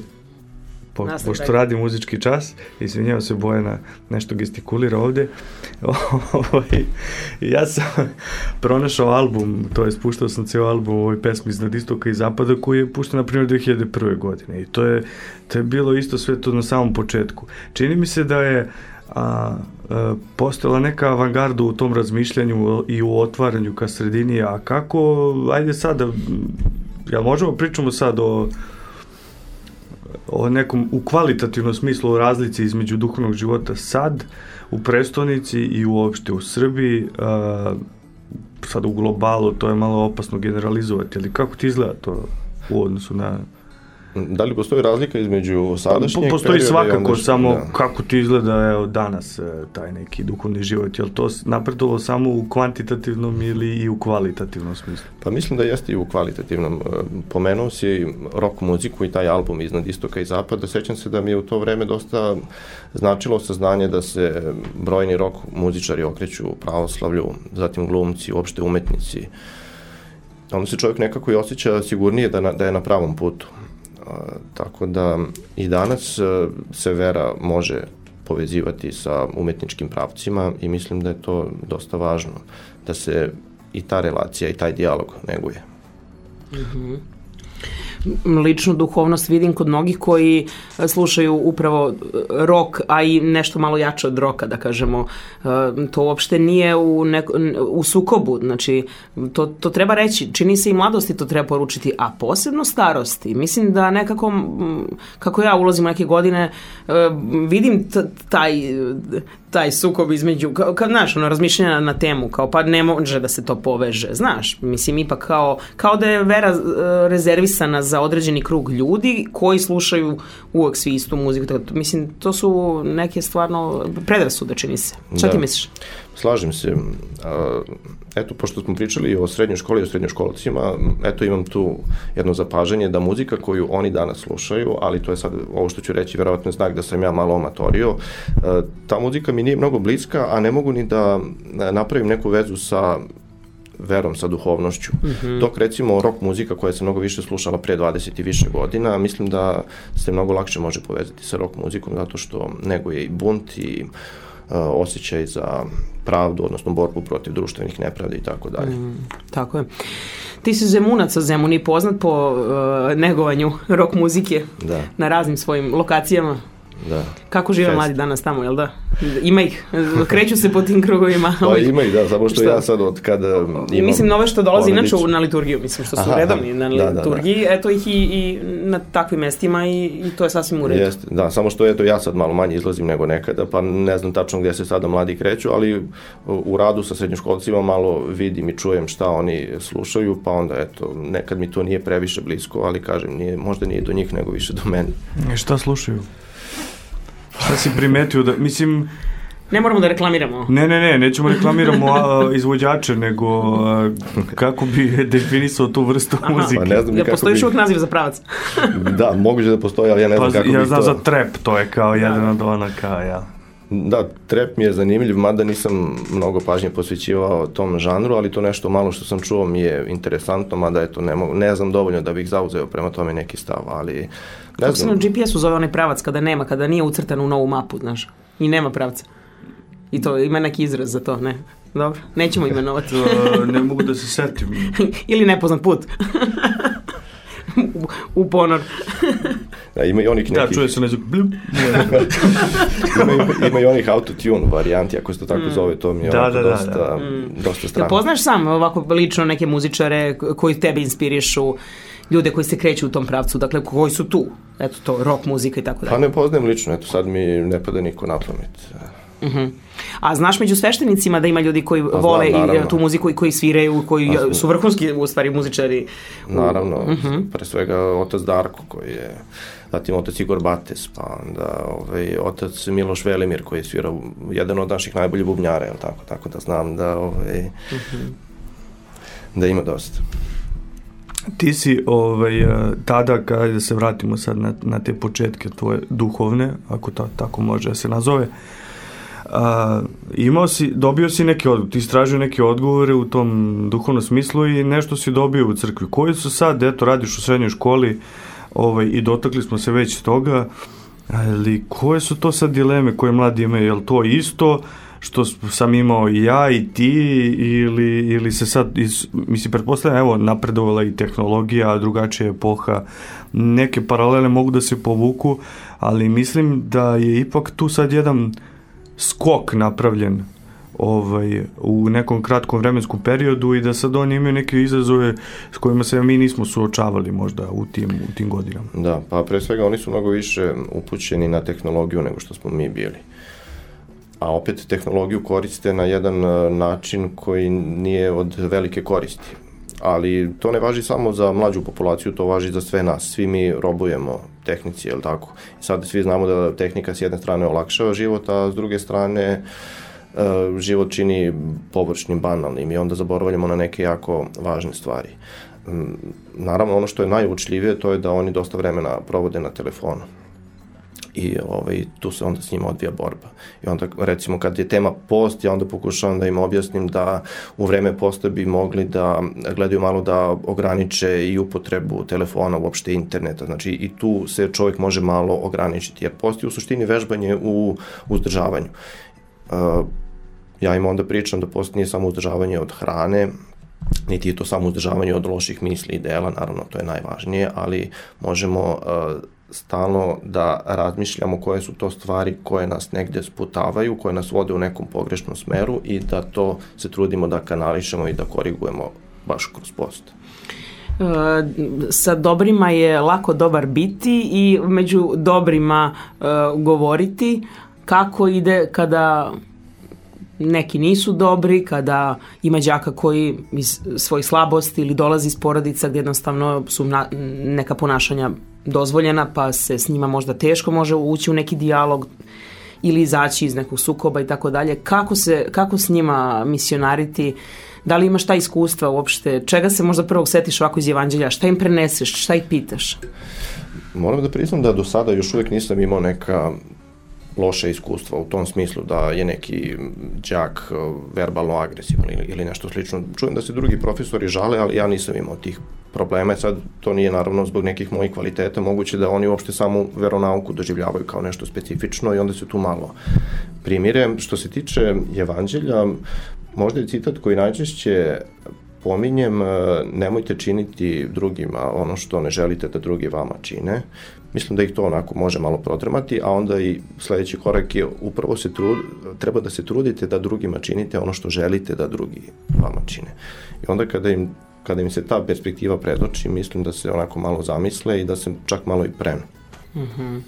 po, pošto radi muzički čas, izvinjava se Bojana, nešto gestikulira ovde, ovaj, ja sam pronašao album, to je spuštao sam ceo album ovoj pesmi iznad istoka i zapada koji je pušten na primjer 2001. godine i to je, to je bilo isto sve to na samom početku. Čini mi se da je a, a postojala neka avangarda u tom razmišljanju i u otvaranju ka sredini, a kako, ajde sada, ja možemo pričamo sad o o nekom u kvalitativnom smislu o razlici između duhovnog života sad u prestonici i uopšte u Srbiji a, sad u globalu to je malo opasno generalizovati ali kako ti izgleda to u odnosu na Da li postoji razlika između sadašnjeg po, Postoji svakako, samo da. kako ti izgleda evo, danas e, taj neki duhovni život. Je li to napredovalo samo u kvantitativnom ili i u kvalitativnom smislu? Pa mislim da jeste i u kvalitativnom. E, pomenuo si rock muziku i taj album iznad istoka i zapada. Sećam se da mi je u to vreme dosta značilo saznanje da se brojni rock muzičari okreću pravoslavlju, zatim glumci, uopšte umetnici. Onda se čovjek nekako i osjeća sigurnije da, na, da je na pravom putu tako da i danas e, se vera može povezivati sa umetničkim pravcima i mislim da je to dosta važno, da se i ta relacija i taj dijalog neguje. Mm -hmm ličnu duhovnost vidim kod mnogih koji e, slušaju upravo e, rok, a i nešto malo jače od roka, da kažemo. E, to uopšte nije u, neko, u sukobu, znači to, to treba reći, čini se i mladosti to treba poručiti, a posebno starosti. Mislim da nekako, kako ja ulazim u neke godine, vidim taj, taj sukob između, kao, kao znaš, ono, razmišljanja na temu, kao pa ne može da se to poveže, znaš, mislim ipak kao, kao da je vera rezervisana za određeni krug ljudi koji slušaju uvek svi istu muziku. Tako, mislim, to su neke stvarno predrasude, čini se. Šta da. ti misliš? Slažem se. Eto, pošto smo pričali o srednjoj školi i o srednjoškolcima, eto imam tu jedno zapažanje da muzika koju oni danas slušaju, ali to je sad ovo što ću reći, verovatno znak da sam ja malo amatorio, ta muzika mi nije mnogo bliska, a ne mogu ni da napravim neku vezu sa verom, sa duhovnošću. Mm -hmm. Dok recimo rock muzika koja se mnogo više slušala pre 20 i više godina, mislim da se mnogo lakše može povezati sa rock muzikom zato što neguje i bunt i uh, osjećaj za pravdu, odnosno borbu protiv društvenih nepravde i tako dalje. Mm, tako je. Ti si zemunac, a Zemun je poznat po uh, negovanju rock muzike da. na raznim svojim lokacijama. Da. Kako žive Fest. mladi danas tamo, jel da? Ima ih, kreću se po tim krugovima. Pa ima ih, da, samo što, što? ja sad od kada imam... Mislim, nove što dolazi inače na liturgiju, mislim, što su aha, redovni na da, liturgiji, da, da. eto ih i, i na takvim mestima i, i to je sasvim u redu. Jeste, da, samo što eto ja sad malo manje izlazim nego nekada, pa ne znam tačno gde se sada mladi kreću, ali u radu sa srednjoškolcima malo vidim i čujem šta oni slušaju, pa onda eto, nekad mi to nije previše blisko, ali kažem, nije, možda nije do njih nego više do mene. I šta slušaju? Šta si primetio da, mislim... Ne moramo da reklamiramo. Ne, ne, ne, nećemo reklamiramo a, izvođače, nego a, kako bi definisao tu vrstu Aha. muzike. Pa ne znam da postoji bi... uvijek naziv za pravac. da, moguće da postoji, ali ja ne znam pa, kako ja bi znam to... za trap, to je kao da. jedan od onaka, ja. Da, trap mi je zanimljiv, mada nisam mnogo pažnje posvećivao tom žanru, ali to nešto malo što sam čuo mi je interesantno, mada eto, ne, mogu, ne znam dovoljno da bih zauzeo prema tome neki stav, ali ne Kako znam. se na GPS-u zove onaj pravac kada nema, kada nije ucrtan u novu mapu, znaš, i nema pravca. I to ima neki izraz za to, ne? Dobro, nećemo imenovati. ne mogu da se setim. Ili nepoznat put. u, u ponor. da, ima i onih nekih... Da, čuje se nezvuk. ima, ima i onih autotune varijanti, ako se to tako mm. zove, to mi je da, da, dosta, da, da. Mm. dosta strano. Da poznaš sam ovako lično neke muzičare koji tebe inspirišu, ljude koji se kreću u tom pravcu, dakle koji su tu, eto to, rock muzika i tako dalje. Pa ne poznajem lično, eto sad mi ne pada niko na pamet. Uh -huh. A znaš među sveštenicima da ima ljudi koji pa, vole znam, i tu muziku i koji sviraju, koji pa, su vrhunski u stvari muzičari? Naravno, uh mhm. -huh. pre svega otac Darko koji je zatim otac Igor Bates, pa onda ovaj, otac Miloš Velimir koji je svirao jedan od naših najboljih bubnjara, je tako, tako da znam da ovaj, uh. -huh. da ima dosta. Ti si ovaj, tada, kada da se vratimo sad na, na te početke tvoje duhovne, ako ta, tako može da se nazove, a, imao si, dobio si neke odgovore, ti istražio neke odgovore u tom duhovnom smislu i nešto si dobio u crkvi. Koji su sad, eto, radiš u srednjoj školi ovaj, i dotakli smo se već toga, ali koje su to sad dileme koje mladi imaju, je li to isto, što sam imao i ja i ti ili, ili se sad, iz, mislim, pretpostavljam, evo, napredovala i tehnologija, drugačija epoha, neke paralele mogu da se povuku, ali mislim da je ipak tu sad jedan skok napravljen ovaj, u nekom kratkom vremenskom periodu i da sad oni imaju neke izazove s kojima se mi nismo suočavali možda u tim, u tim godinama. Da, pa pre svega oni su mnogo više upućeni na tehnologiju nego što smo mi bili a opet tehnologiju koriste na jedan e, način koji nije od velike koristi. Ali to ne važi samo za mlađu populaciju, to važi za sve nas. Svi mi robujemo tehnici, je li tako? Sad svi znamo da tehnika s jedne strane olakšava život, a s druge strane e, život čini površnim, banalnim i onda zaboravljamo na neke jako važne stvari. Mm, naravno, ono što je najučljivije to je da oni dosta vremena provode na telefonu i ovaj, tu se onda s njima odvija borba. I onda recimo kad je tema post, ja onda pokušavam da im objasnim da u vreme posta bi mogli da gledaju malo da ograniče i upotrebu telefona, uopšte interneta, znači i tu se čovjek može malo ograničiti, jer post je u suštini vežbanje u uzdržavanju. Uh, ja im onda pričam da post nije samo uzdržavanje od hrane, niti je to samo uzdržavanje od loših misli i dela, naravno to je najvažnije, ali možemo uh, stalno da razmišljamo koje su to stvari koje nas negde sputavaju, koje nas vode u nekom pogrešnom smeru i da to se trudimo da kanališemo i da korigujemo baš kroz post. E, sa dobrima je lako dobar biti i među dobrima e, govoriti kako ide kada neki nisu dobri, kada ima đaka koji iz svojih slabosti ili dolazi iz porodica gde jednostavno su na, neka ponašanja dozvoljena, pa se s njima možda teško može ući u neki dijalog ili izaći iz nekog sukoba i tako dalje. Kako se kako s njima misionariti? Da li imaš ta iskustva uopšte? Čega se možda prvog setiš ovako iz evanđelja? Šta im preneseš? Šta ih pitaš? Moram da priznam da do sada još uvek nisam imao neka loše iskustva u tom smislu da je neki đak verbalno agresivan ili, ili nešto slično. Čujem da se drugi profesori žale, ali ja nisam imao tih problema. Sad to nije naravno zbog nekih mojih kvaliteta, moguće da oni uopšte samo veronauku doživljavaju kao nešto specifično i onda se tu malo primire. Što se tiče evanđelja, možda je citat koji najčešće pominjem, nemojte činiti drugima ono što ne želite da drugi vama čine. Mislim da ih to onako može malo protremati, a onda i sledeći korak je upravo se trud, treba da se trudite da drugima činite ono što želite da drugi vama čine. I onda kada im, kada im se ta perspektiva predoči, mislim da se onako malo zamisle i da se čak malo i prenu. Mhm. Mm -hmm.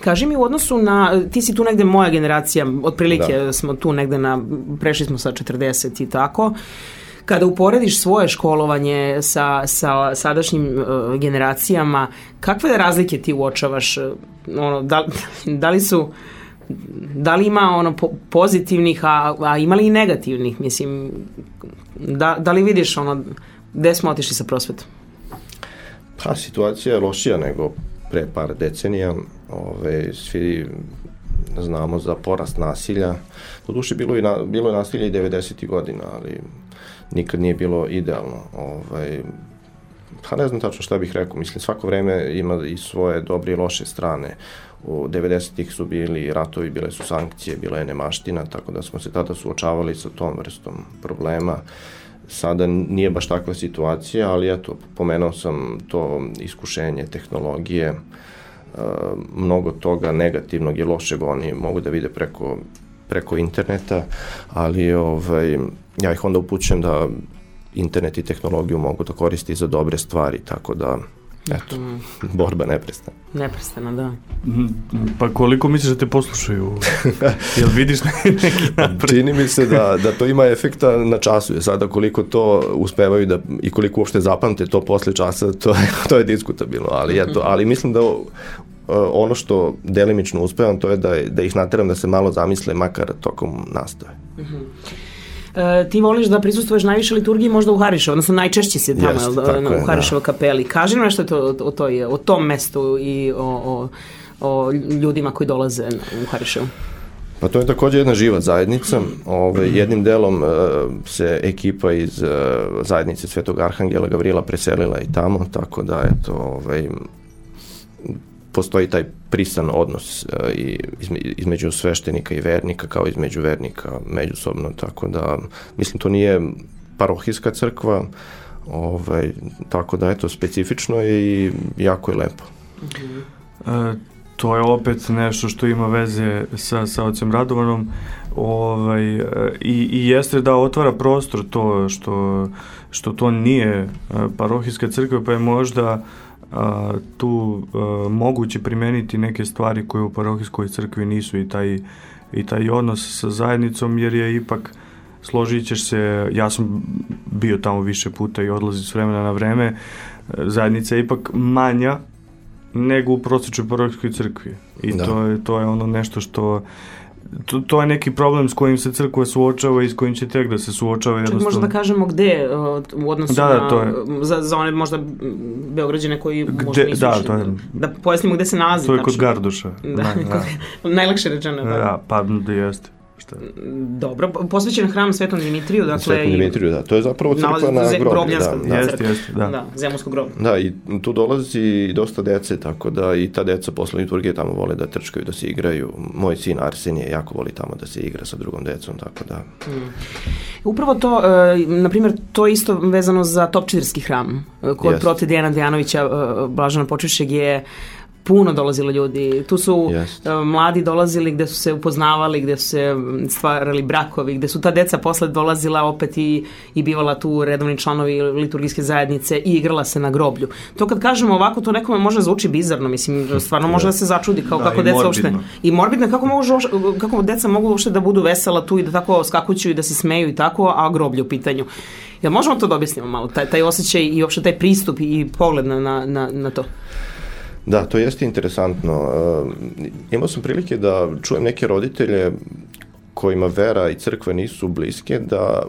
Kaži mi u odnosu na, ti si tu negde moja generacija, otprilike da. smo tu negde na, prešli smo sa 40 i tako, uh, kada uporediš svoje školovanje sa, sa sadašnjim uh, generacijama, kakve razlike ti uočavaš? Uh, ono, da, da li su da li ima ono po, pozitivnih, a, a ima li i negativnih, mislim, da, da li vidiš ono, gde smo otišli sa prosvetom? Pa, situacija je lošija nego pre par decenija. Ove, svi znamo za porast nasilja. Do duše bilo, i na, bilo je nasilje i 90. godina, ali nikad nije bilo idealno. Ovaj, pa ne znam tačno šta bih rekao, mislim svako vreme ima i svoje dobre i loše strane. U 90-ih su bili ratovi, bile su sankcije, bila je nemaština, tako da smo se tada suočavali sa tom vrstom problema. Sada nije baš takva situacija, ali eto, pomenuo sam to iskušenje tehnologije, mnogo toga negativnog i lošeg oni mogu da vide preko, preko interneta, ali ovaj, ja ih onda upućujem da internet i tehnologiju mogu da koristi za dobre stvari, tako da eto, mm. borba neprestana. Neprestana, da. Pa koliko misliš da te poslušaju? Jel vidiš neki napred? Čini mi se da, da to ima efekta na času. Je sada koliko to uspevaju da, i koliko uopšte zapamte to posle časa, to je, to je diskutabilno. Ali, eto, ali mislim da ono što delimično uspevam to je da, da ih nateram da se malo zamisle makar tokom nastave. Mm -hmm. e, ti voliš da prisustuješ najviše liturgiji možda u Hariševu, odnosno najčešće si tamo tako na, je, u Hariševoj kapeli. Kaži nam nešto to, o, toj, o tom mestu i o, o, o ljudima koji dolaze u Hariševu. Pa to je takođe jedna živa zajednica. Ove, jednim delom e, se ekipa iz e, zajednice Svetog Arhangela Gavrila preselila i tamo, tako da eto, ovaj, postoji taj prisan odnos e, i između sveštenika i vernika kao između vernika međusobno, tako da mislim to nije parohijska crkva, ovaj, tako da eto specifično je i jako je lepo. E, to je opet nešto što ima veze sa, sa ocem Radovanom ovaj, e, i, i jeste da otvara prostor to što, što to nije e, parohijska crkva pa je možda a, tu a, moguće primeniti neke stvari koje u parohijskoj crkvi nisu i taj, i taj odnos sa zajednicom jer je ipak složit ćeš se, ja sam bio tamo više puta i odlazi s vremena na vreme, e, zajednica je ipak manja nego u prosječnoj parohijskoj crkvi. I da. to, je, to je ono nešto što to, to je neki problem s kojim se crkva suočava i s kojim će tek da se suočava. Čak možda da kažemo gde u odnosu da, da, to je. na, za, za one možda Beograđane koji gde, možda nisu da, to je, da pojasnimo gde se nalazi. To je kod Garduša. Da, da, da. najlakše rečeno. Da, da pa da jeste. Šta? Dobro, posvećen hram Svetom Dimitriju, dakle... Svetom Dimitriju, da, to je zapravo crkva na groblje. Da, da. Jeste, jeste, da. Da, zemunsko groblje. Da, i tu dolazi dosta dece, tako da i ta deca posle liturgije tamo vole da trčkaju, da se igraju. Moj sin Arsenije jako voli tamo da se igra sa drugom decom, tako da... Mm. Upravo to, e, na primjer, to je isto vezano za Topčiderski hram, e, kod yes. prote Dejana Dejanovića, e, Blažana Počešeg je puno dolazilo ljudi. Tu su yes. uh, mladi dolazili gde su se upoznavali, gde su se stvarali brakovi, gde su ta deca posle dolazila opet i, i bivala tu redovni članovi liturgijske zajednice i igrala se na groblju. To kad kažemo ovako, to nekome može zvuči bizarno, mislim, stvarno može da se začudi kao da, kako deca uopšte... I morbidno, kako, mogu, kako deca mogu uopšte da budu vesela tu i da tako skakuću i da se smeju i tako, a groblje u pitanju. Jel možemo to da objasnimo malo, taj, taj osjećaj i uopšte taj pristup i pogled na, na, na to? Da, to jeste interesantno. Uh, imao sam prilike da čujem neke roditelje kojima vera i crkva nisu bliske, da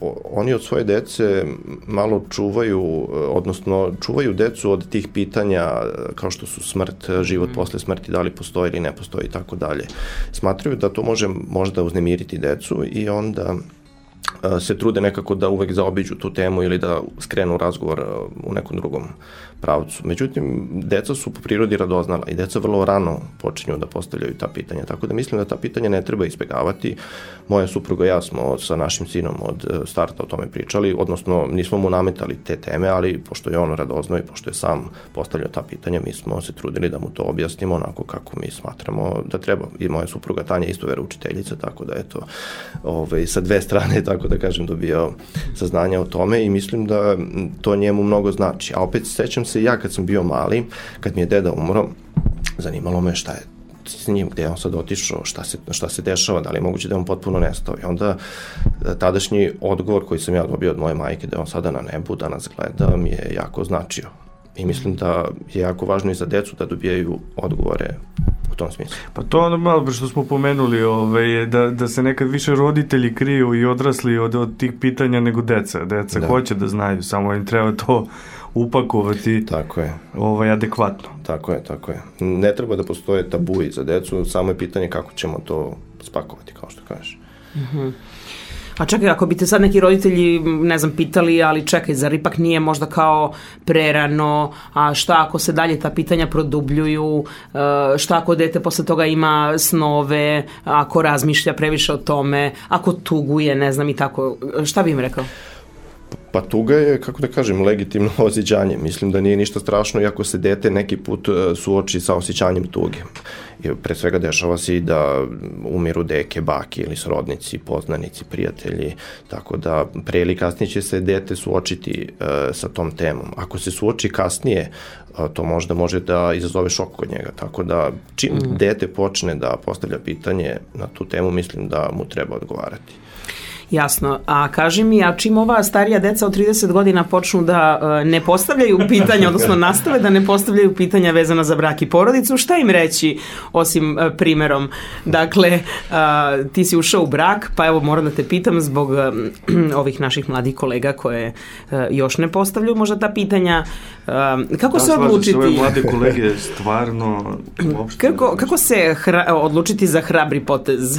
uh, oni od svoje dece malo čuvaju, uh, odnosno čuvaju decu od tih pitanja uh, kao što su smrt, život mm. posle smrti, da li postoji ili ne postoji i tako dalje. Smatraju da to može možda uznemiriti decu i onda se trude nekako da uvek zaobiđu tu temu ili da skrenu razgovor u nekom drugom pravcu. Međutim, deca su po prirodi radoznala i deca vrlo rano počinju da postavljaju ta pitanja, tako da mislim da ta pitanja ne treba izbegavati. Moja supruga i ja smo sa našim sinom od e, starta o tome pričali, odnosno nismo mu nametali te teme, ali pošto je on radozno i pošto je sam postavljao ta pitanja, mi smo se trudili da mu to objasnimo onako kako mi smatramo da treba. I moja supruga Tanja isto vera učiteljica, tako da eto, ovaj, sa dve strane, tako da kažem, dobio saznanja o tome i mislim da to njemu mnogo znači. A opet sećam se ja kad sam bio mali, kad mi je deda umro, zanimalo me šta je s njim, gde je on sad otišao, šta se, šta se dešava, da li je moguće da je on potpuno nestao. I onda e, tadašnji odgovor koji sam ja dobio od moje majke da je on sada na nebu, da nas gleda, mi je jako značio. I mislim da je jako važno i za decu da dobijaju odgovore u tom smislu. Pa to ono malo što smo pomenuli, ovaj, da, da se nekad više roditelji kriju i odrasli od, od tih pitanja nego deca. Deca da. hoće da znaju, samo im treba to upakovati tako je. ovaj, adekvatno. Tako je, tako je. Ne treba da postoje tabuji za decu, samo je pitanje kako ćemo to spakovati, kao što kažeš. Mhm. Mm A čekaj, ako bi te sad neki roditelji, ne znam, pitali, ali čekaj, zar ipak nije možda kao prerano, a šta ako se dalje ta pitanja produbljuju, e, šta ako dete posle toga ima snove, ako razmišlja previše o tome, ako tuguje, ne znam i tako, šta bi im rekao? Pa tuga je, kako da kažem, legitimno osjećanje. Mislim da nije ništa strašno iako se dete neki put e, suoči sa osjećanjem tuge. Pre svega dešava se i da umiru deke, baki ili srodnici, poznanici, prijatelji, tako da pre ili kasnije će se dete suočiti uh, sa tom temom. Ako se suoči kasnije, uh, to možda može da izazove šok kod njega, tako da čim mm. dete počne da postavlja pitanje na tu temu, mislim da mu treba odgovarati. Jasno. A kaži mi, a čim ova starija deca od 30 godina počnu da uh, ne postavljaju pitanja, odnosno nastave da ne postavljaju pitanja vezana za brak i porodicu, šta im reći osim uh, primerom? Dakle, uh, ti si ušao u brak, pa evo moram da te pitam zbog uh, ovih naših mladih kolega koje uh, još ne postavljaju možda ta pitanja. Uh, kako da, se odlučiti? Da, mlade kolege stvarno uopšte... Kako, kako se hra, odlučiti za hrabri potez?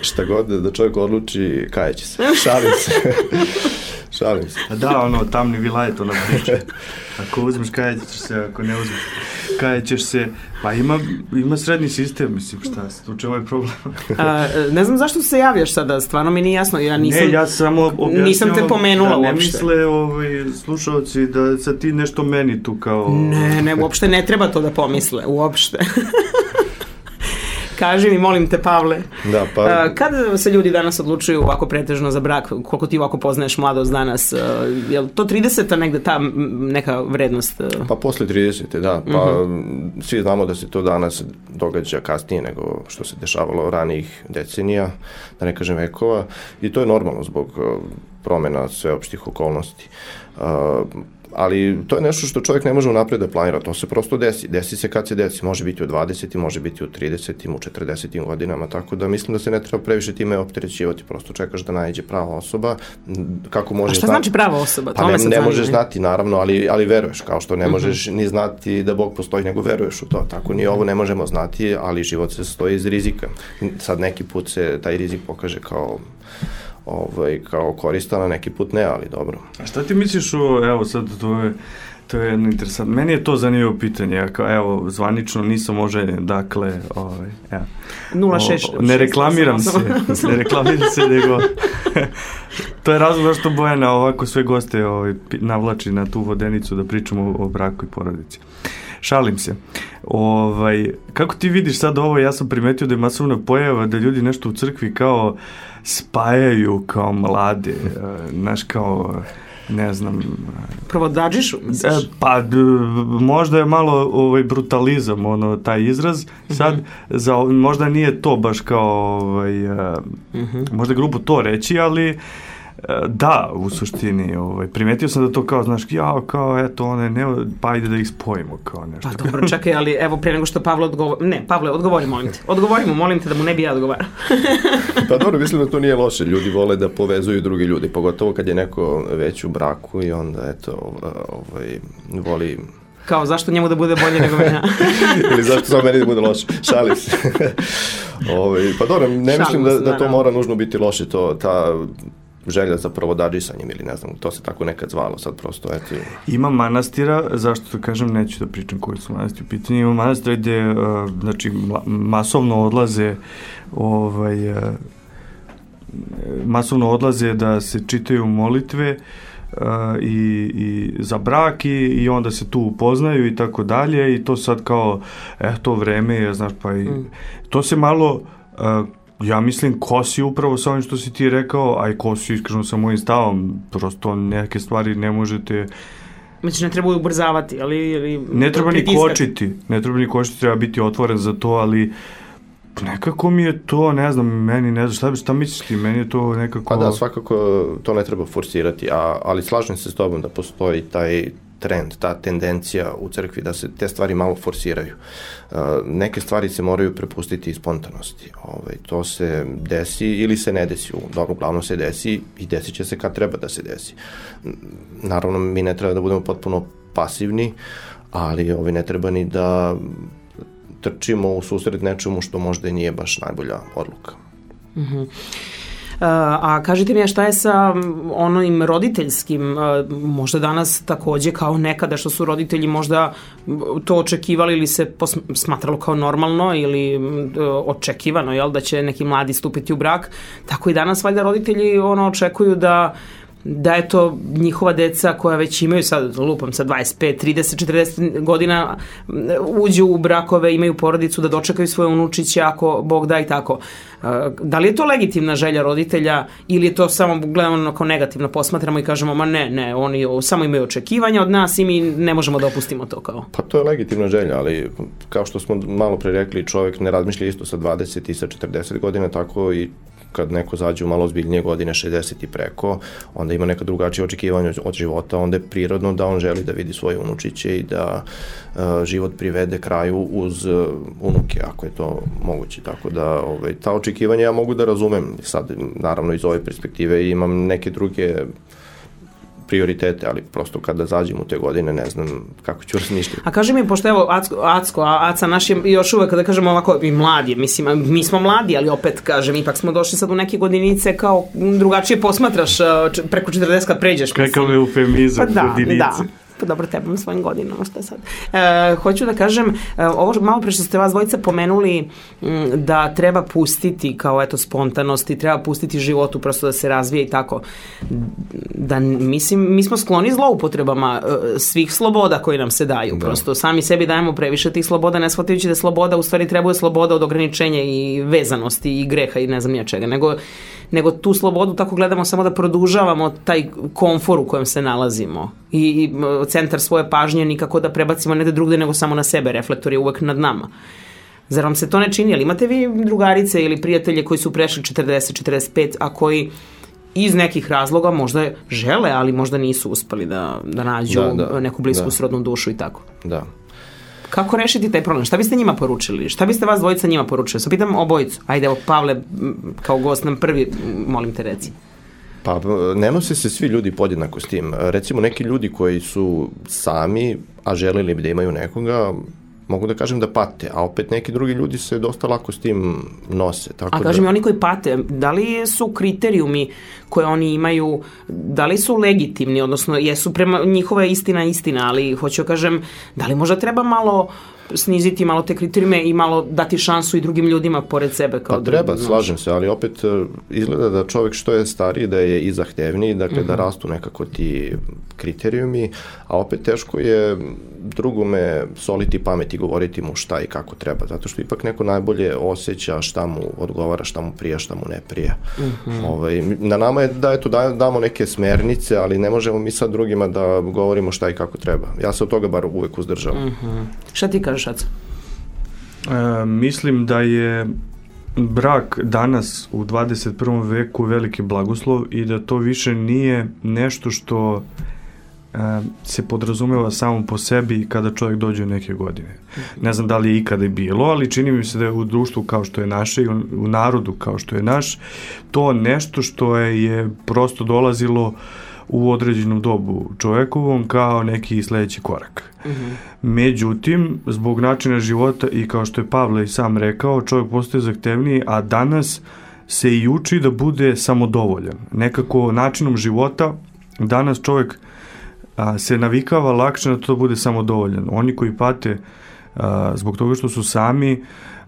šta god da čovjek odluči, kajeće se. Šalim se. Šalim se. Da, ono, tamni vilajet, ona priča. Ako uzmeš, kajećeš se, ako ne uzmeš, kajećeš se. Pa ima, ima srednji sistem, mislim, šta, u čemu je problem? A, ne znam zašto se javljaš sada, stvarno mi nije jasno. Ja nisam, ne, ja samo objasnio nisam te pomenula da ne uopšte. misle ovaj, slušalci da sad ti nešto meni tu kao... Ne, ne, uopšte ne treba to da pomisle, uopšte. Kaži mi, molim te, Pavle. Da, pa... Kada se ljudi danas odlučuju ovako pretežno za brak, koliko ti ovako poznaješ mladost danas, je li to 30-a negde ta neka vrednost? Pa posle 30. da, pa uh mhm. -huh. svi znamo da se to danas događa kasnije nego što se dešavalo ranijih decenija, da ne kažem vekova, i to je normalno zbog promena sveopštih okolnosti. Uh, ali to je nešto što čovjek ne može unapred da planira, to se prosto desi. Desi se kad se desi, može biti u 20, može biti u 30, u 40 godinama, tako da mislim da se ne treba previše time opterećivati, prosto čekaš da najđe prava osoba. Kako može A šta znači prava osoba? Pa ne, ne možeš znati, naravno, ali, ali veruješ, kao što ne mhm. možeš ni znati da Bog postoji, nego veruješ u to. Tako ni ovo ne možemo znati, ali život se stoji iz rizika. Sad neki put se taj rizik pokaže kao ovaj, kao koristana, neki put ne, ali dobro. A šta ti misliš o, evo sad to je, to je jedno interesantno, meni je to zanimljivo pitanje, ja kao, evo, zvanično nisam oženjen, dakle, ovaj, ja. 06. ne reklamiram se, ne reklamiram se, nego, to je razlog zašto Bojana ovako sve goste ovaj, navlači na tu vodenicu da pričamo o, o braku i porodici. Šalim se. Ovaj, kako ti vidiš sad ovo, ja sam primetio da je masovna pojava da ljudi nešto u crkvi kao spajaju kao mlade, e, znaš kao ne znam... Provodađišu, misliš? E, pa, možda je malo ovaj, brutalizam, ono, taj izraz. Sad, mm -hmm. za, možda nije to baš kao, ovaj, mm -hmm. možda grubo to reći, ali Da, u suštini, ovaj, primetio sam da to kao, znaš, ja, kao, eto, one, ne, pa ajde da ih spojimo, kao nešto. Pa dobro, čekaj, ali evo, pre nego što Pavle odgovori, ne, Pavle, odgovori, molim te, odgovori mu, molim te da mu ne bi ja odgovarao. pa dobro, mislim da to nije loše, ljudi vole da povezuju drugi ljudi, pogotovo kad je neko već u braku i onda, eto, ovaj, voli kao zašto njemu da bude bolje nego meni. Ili zašto samo meni da bude loše. Šalim se. Ove, ovaj, pa dobro, ne Šalim mislim da, da to mora nužno biti loše, to, ta želja za provodadžisanjem ili ne znam, to se tako nekad zvalo sad prosto, eto. Ima manastira, zašto to kažem, neću da pričam koji su manastiri u pitanju, ima manastira gde, uh, znači, masovno odlaze ovaj, uh, masovno odlaze da se čitaju molitve uh, i, i za brak i, i onda se tu upoznaju i tako dalje i to sad kao, eh, to vreme je, znaš, pa i, mm. to se malo uh, ja mislim kosi upravo sa ovim što si ti rekao, a i kosi iskreno sa mojim stavom, prosto neke stvari ne možete Znači, ne treba ubrzavati, ali... ali ne treba ni kočiti, ne treba ni kočiti, treba biti otvoren za to, ali nekako mi je to, ne znam, meni ne znam, šta, šta misliš ti, meni je to nekako... Pa da, svakako to ne treba forsirati, a, ali slažem se s tobom da postoji taj trend, ta tendencija u crkvi da se te stvari malo forsiraju. Uh, neke stvari se moraju prepustiti spontanosti. Ovaj, to se desi ili se ne desi. Dobro, uglavnom se desi i desit će se kad treba da se desi. Naravno, mi ne treba da budemo potpuno pasivni, ali ovaj, ne treba ni da trčimo u susret nečemu što možda i nije baš najbolja odluka. Mhm. Mm a kažite mi šta je sa onim roditeljskim, možda danas takođe kao nekada što su roditelji možda to očekivali ili se smatralo kao normalno ili očekivano, jel, da će neki mladi stupiti u brak, tako i danas valjda roditelji ono očekuju da da je to njihova deca koja već imaju sad, lupam sa 25, 30, 40 godina uđu u brakove, imaju porodicu da dočekaju svoje unučiće ako Bog da i tako. Da li je to legitimna želja roditelja ili je to samo gledano kao negativno posmatramo i kažemo ma ne, ne, oni samo imaju očekivanja od nas i mi ne možemo da opustimo to kao? Pa to je legitimna želja, ali kao što smo malo pre rekli, čovjek ne razmišlja isto sa 20 i sa 40 godina, tako i kad neko zađe u malo ozbiljnije godine, 60 i preko, onda ima neka drugačija očekivanja od života, onda je prirodno da on želi da vidi svoje unučiće i da uh, život privede kraju uz uh, unuke, ako je to moguće. Tako da ovaj, ta očekivanja ja mogu da razumem. Sad, naravno, iz ove perspektive imam neke druge prioritete, ali prosto kada zađem u te godine ne znam kako ću razmišljati. A kaži mi, pošto evo Acko, Acko a Aca naš je još uvek, kada kažemo ovako, i mladi, mislim, mi smo mladi, ali opet kažem, ipak smo došli sad u neke godinice kao drugačije posmatraš preko 40 kad pređeš. Kakav je eufemizam pa da, godinice. Da, pa dobro, tebam svojim godinama, šta sad. E, hoću da kažem, e, ovo malo pre što ste vas dvojica pomenuli m, da treba pustiti kao eto spontanost i treba pustiti životu prosto da se razvije i tako. Da, mislim, mi smo skloni zloupotrebama e, svih sloboda koji nam se daju. Da. Prosto sami sebi dajemo previše tih sloboda, ne shvatajući da sloboda u stvari trebuje sloboda od ograničenja i vezanosti i greha i ne znam nija čega, nego nego tu slobodu tako gledamo samo da produžavamo taj komfor u kojem se nalazimo i, centar svoje pažnje nikako da prebacimo negde drugde nego samo na sebe, reflektor je uvek nad nama. Zar vam se to ne čini? Ali imate vi drugarice ili prijatelje koji su prešli 40, 45, a koji iz nekih razloga možda žele, ali možda nisu uspeli da, da nađu da, da, neku blisku da. srodnu dušu i tako. Da. Kako rešiti taj problem? Šta biste njima poručili? Šta biste vas dvojica njima poručili? Sa pitam obojicu. Ajde, evo, Pavle, kao gost nam prvi, molim te reci. Pa ne nose se svi ljudi podjednako s tim. Recimo neki ljudi koji su sami, a želeli bi da imaju nekoga, mogu da kažem da pate, a opet neki drugi ljudi se dosta lako s tim nose. Tako a kažem da... oni koji pate, da li su kriterijumi koje oni imaju, da li su legitimni, odnosno jesu prema njihova istina istina, ali hoću da kažem, da li možda treba malo sniziti malo te kriterijume i malo dati šansu i drugim ljudima pored sebe kao pa treba, da, slažem se, ali opet e, izgleda da čovek što je stariji da je i zahtevniji, dakle uh -huh. da mhm. rastu nekako ti kriterijumi, a opet teško je drugome soliti pamet i govoriti mu šta i kako treba, zato što ipak neko najbolje osjeća šta mu odgovara, šta mu prija, šta mu ne prija. Uh mhm. -huh. ovaj, na nama je da eto, da, damo neke smernice, ali ne možemo mi sad drugima da govorimo šta i kako treba. Ja se od toga bar uvek uzdržavam. Uh mhm. -huh. Šta ti kažeš, Aca? E, mislim da je brak danas u 21. veku veliki blagoslov i da to više nije nešto što se podrazumeva samo po sebi kada čovjek dođe u neke godine. Ne znam da li je ikada bilo, ali čini mi se da je u društvu kao što je naše i u narodu kao što je naš, to nešto što je, je prosto dolazilo u određenom dobu čovekovom kao neki sledeći korak. Uh mhm. Međutim, zbog načina života i kao što je Pavle i sam rekao, čovjek postaje zahtevniji, a danas se i uči da bude samodovoljan. Nekako načinom života danas čovjek a, se navikava lakše na to da bude samodovoljan. Oni koji pate a, zbog toga što su sami,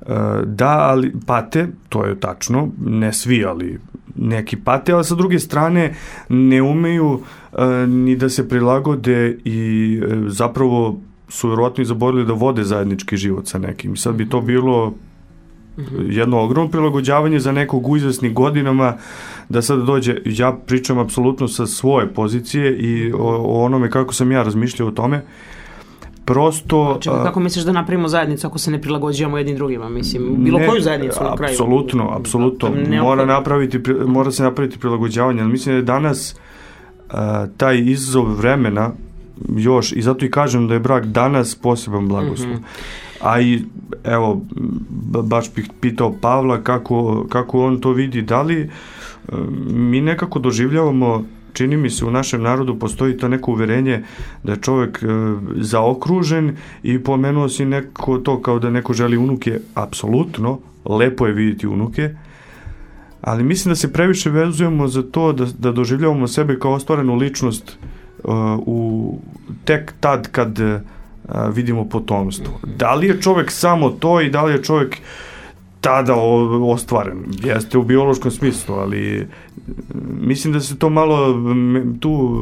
a, da, ali pate, to je tačno, ne svi, ali neki pate, ali sa druge strane ne umeju a, ni da se prilagode i a, e, zapravo su vjerojatno i zaborili da vode zajednički život sa nekim. Sad bi to bilo jedno ogromno prilagođavanje za nekog u izvesnih godinama da sad dođe, ja pričam apsolutno sa svoje pozicije i o, o onome kako sam ja razmišljao o tome, prosto... Čekaj, kako misliš da napravimo zajednicu ako se ne prilagođavamo jednim drugima, mislim, bilo ne, koju zajednicu na kraju? Apsolutno, apsolutno, mora, napraviti, mora se napraviti prilagođavanje, ali mislim da je danas a, taj izazov vremena još, i zato i kažem da je brak danas poseban blagoslov. Mm -hmm. A i, evo, baš bih pitao Pavla kako, kako on to vidi, da li e, mi nekako doživljavamo čini mi se u našem narodu postoji to neko uverenje da je čovek e, zaokružen i pomenuo si neko to kao da neko želi unuke, apsolutno, lepo je vidjeti unuke, ali mislim da se previše vezujemo za to da, da doživljavamo sebe kao ostvarenu ličnost u tek tad kad a, vidimo potomstvo. Da li je čovek samo to i da li je čovek tada ostvaren. Jeste u biološkom smislu, ali mislim da se to malo tu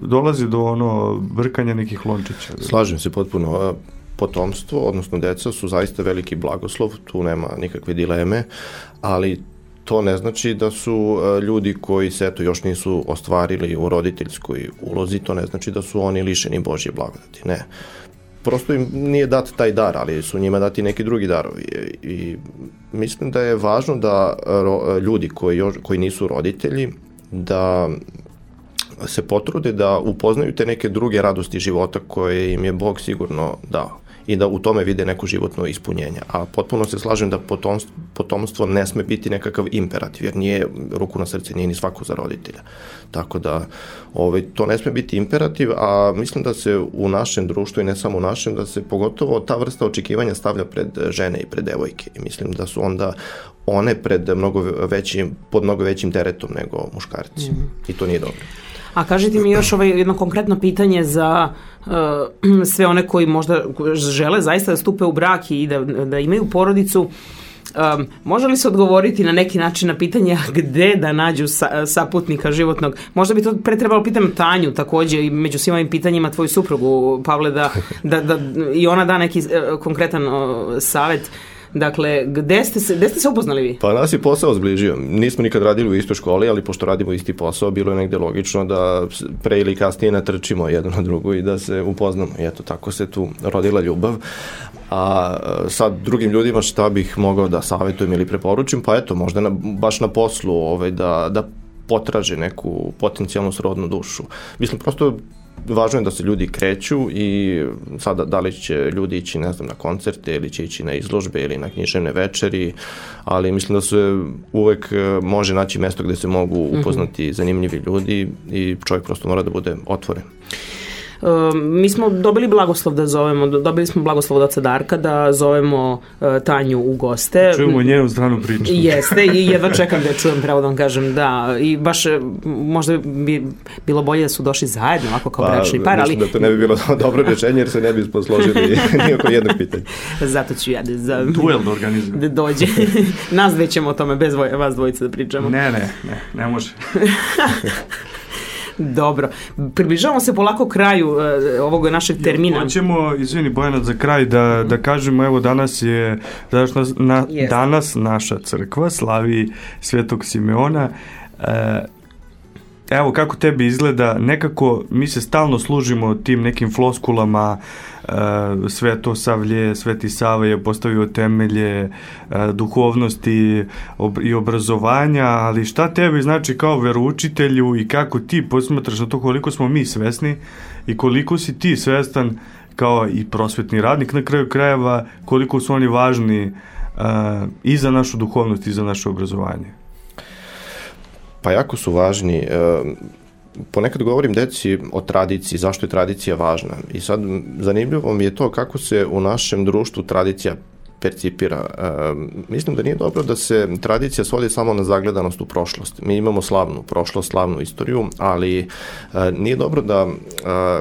dolazi do ono brkanja nekih lončića. Slažem se potpuno. Potomstvo, odnosno deca su zaista veliki blagoslov, tu nema nikakve dileme, ali to ne znači da su ljudi koji se eto još nisu ostvarili u roditeljskoj ulozi, to ne znači da su oni lišeni Božje blagodati. Ne prosto im nije dat taj dar, ali su njima dati neki drugi darovi. I mislim da je važno da ro, ljudi koji, još, koji nisu roditelji, da se potrude da upoznaju te neke druge radosti života koje im je Bog sigurno dao i da u tome vide neko životno ispunjenje. A potpuno se slažem da potomstvo, potomstvo ne sme biti nekakav imperativ, jer nije ruku na srce, nije ni svako za roditelja. Tako da ovaj, to ne sme biti imperativ, a mislim da se u našem društvu i ne samo u našem, da se pogotovo ta vrsta očekivanja stavlja pred žene i pred devojke. I mislim da su onda one pred mnogo većim, pod mnogo većim teretom nego muškarci. Mm -hmm. I to nije dobro. A kažite mi još ovaj jedno konkretno pitanje za uh, sve one koji možda žele zaista da stupe u brak i da, da imaju porodicu. Um, može li se odgovoriti na neki način na pitanje gde da nađu sa, saputnika životnog? Možda bi to pre trebalo pitam Tanju takođe i među svim ovim pitanjima tvoju suprugu, Pavle, da, da, da i ona da neki uh, konkretan uh, savet. Uh, Dakle, gde ste se, gde ste se upoznali vi? Pa nas je posao zbližio. Nismo nikad radili u istoj školi, ali pošto radimo isti posao, bilo je negde logično da pre ili kasnije natrčimo jedno na drugo i da se upoznamo. I eto, tako se tu rodila ljubav. A sad drugim ljudima šta bih mogao da savjetujem ili preporučim, pa eto, možda na, baš na poslu ovaj, da, da potraže neku potencijalnu srodnu dušu. Mislim, prosto važno je da se ljudi kreću i sada da li će ljudi ići ne znam na koncerte ili će ići na izložbe ili na književne večeri, ali mislim da se uvek e, može naći mesto gde se mogu mhm. upoznati zanimljivi ljudi i čovjek prosto mora da bude otvoren. Mi smo dobili blagoslov da zovemo, dobili smo blagoslov od oca Darka da zovemo uh, Tanju u goste. Čujemo njenu stranu priču. Jeste i jedva čekam da čujem, pravo da vam kažem, da. I baš e, možda bi bilo bolje da su došli zajedno, ovako kao pa, bračni par, ali... da to ne bi bilo dobro rečenje jer se ne bi posložili ni oko jednog pitanja. Zato ću ja da... Za... Duel da organizujem. Da dođe. Nas dve ćemo o tome bez vas dvojice da pričamo. Ne, ne, ne, ne može. Dobro. Približavamo se polako kraju uh, ovog našeg termina. Hoćemo, izvini Bojana, za kraj da, da kažemo, evo danas je danas, na, yes. danas naša crkva slavi Svetog Simeona. Uh, evo kako tebi izgleda, nekako mi se stalno služimo tim nekim floskulama, e, Sveto Savlje, Sveti Sava je postavio temelje e, duhovnosti i obrazovanja, ali šta tebi znači kao veroučitelju i kako ti posmatraš na to koliko smo mi svesni i koliko si ti svestan kao i prosvetni radnik na kraju krajeva, koliko su oni važni uh, i za našu duhovnost i za naše obrazovanje. Pa jako su važni. Ponekad govorim deci o tradiciji, zašto je tradicija važna. I sad zanimljivo mi je to kako se u našem društvu tradicija percipira. E, mislim da nije dobro da se tradicija svodi samo na zagledanost u prošlost. Mi imamo slavnu prošlost, slavnu istoriju, ali e, nije dobro da e,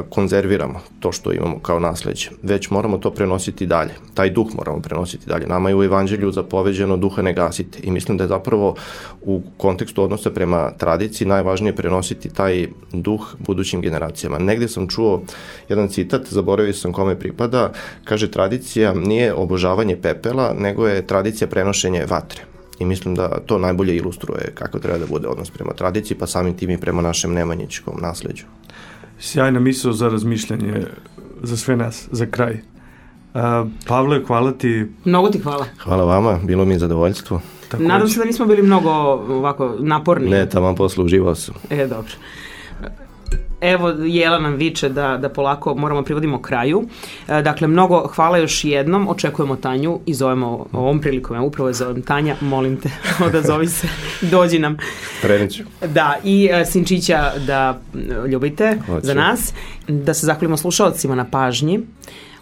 konzerviramo to što imamo kao nasledđe, već moramo to prenositi dalje. Taj duh moramo prenositi dalje. Nama je u evanđelju zapoveđeno duha ne gasite i mislim da je zapravo u kontekstu odnosa prema tradiciji najvažnije prenositi taj duh budućim generacijama. Negde sam čuo jedan citat, zaboravio sam kome pripada, kaže tradicija nije obožavanje pepela, nego je tradicija prenošenja vatre. I mislim da to najbolje ilustruje kako treba da bude odnos prema tradiciji, pa samim tim i prema našem nemanjičkom nasledđu. Sjajna misla za razmišljanje za sve nas, za kraj. Uh, Pavle, hvala ti. Mnogo ti hvala. Hvala vama, bilo mi je zadovoljstvo. Takođe. Nadam se da nismo bili mnogo ovako naporni. Ne, tamo poslu uživao sam. E, dobro. Evo, Jela nam viče da, da polako moramo privodimo kraju. E, dakle, mnogo hvala još jednom. Očekujemo Tanju i zovemo ovom prilikom. Ja upravo je zovem Tanja, molim te, odazovi se, dođi nam. Preniću. Da, i uh, Sinčića da ljubite Hoću. za nas. Da se zahvalimo slušalcima na pažnji.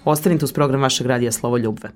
Ostanite uz program vašeg radija Slovo ljubve.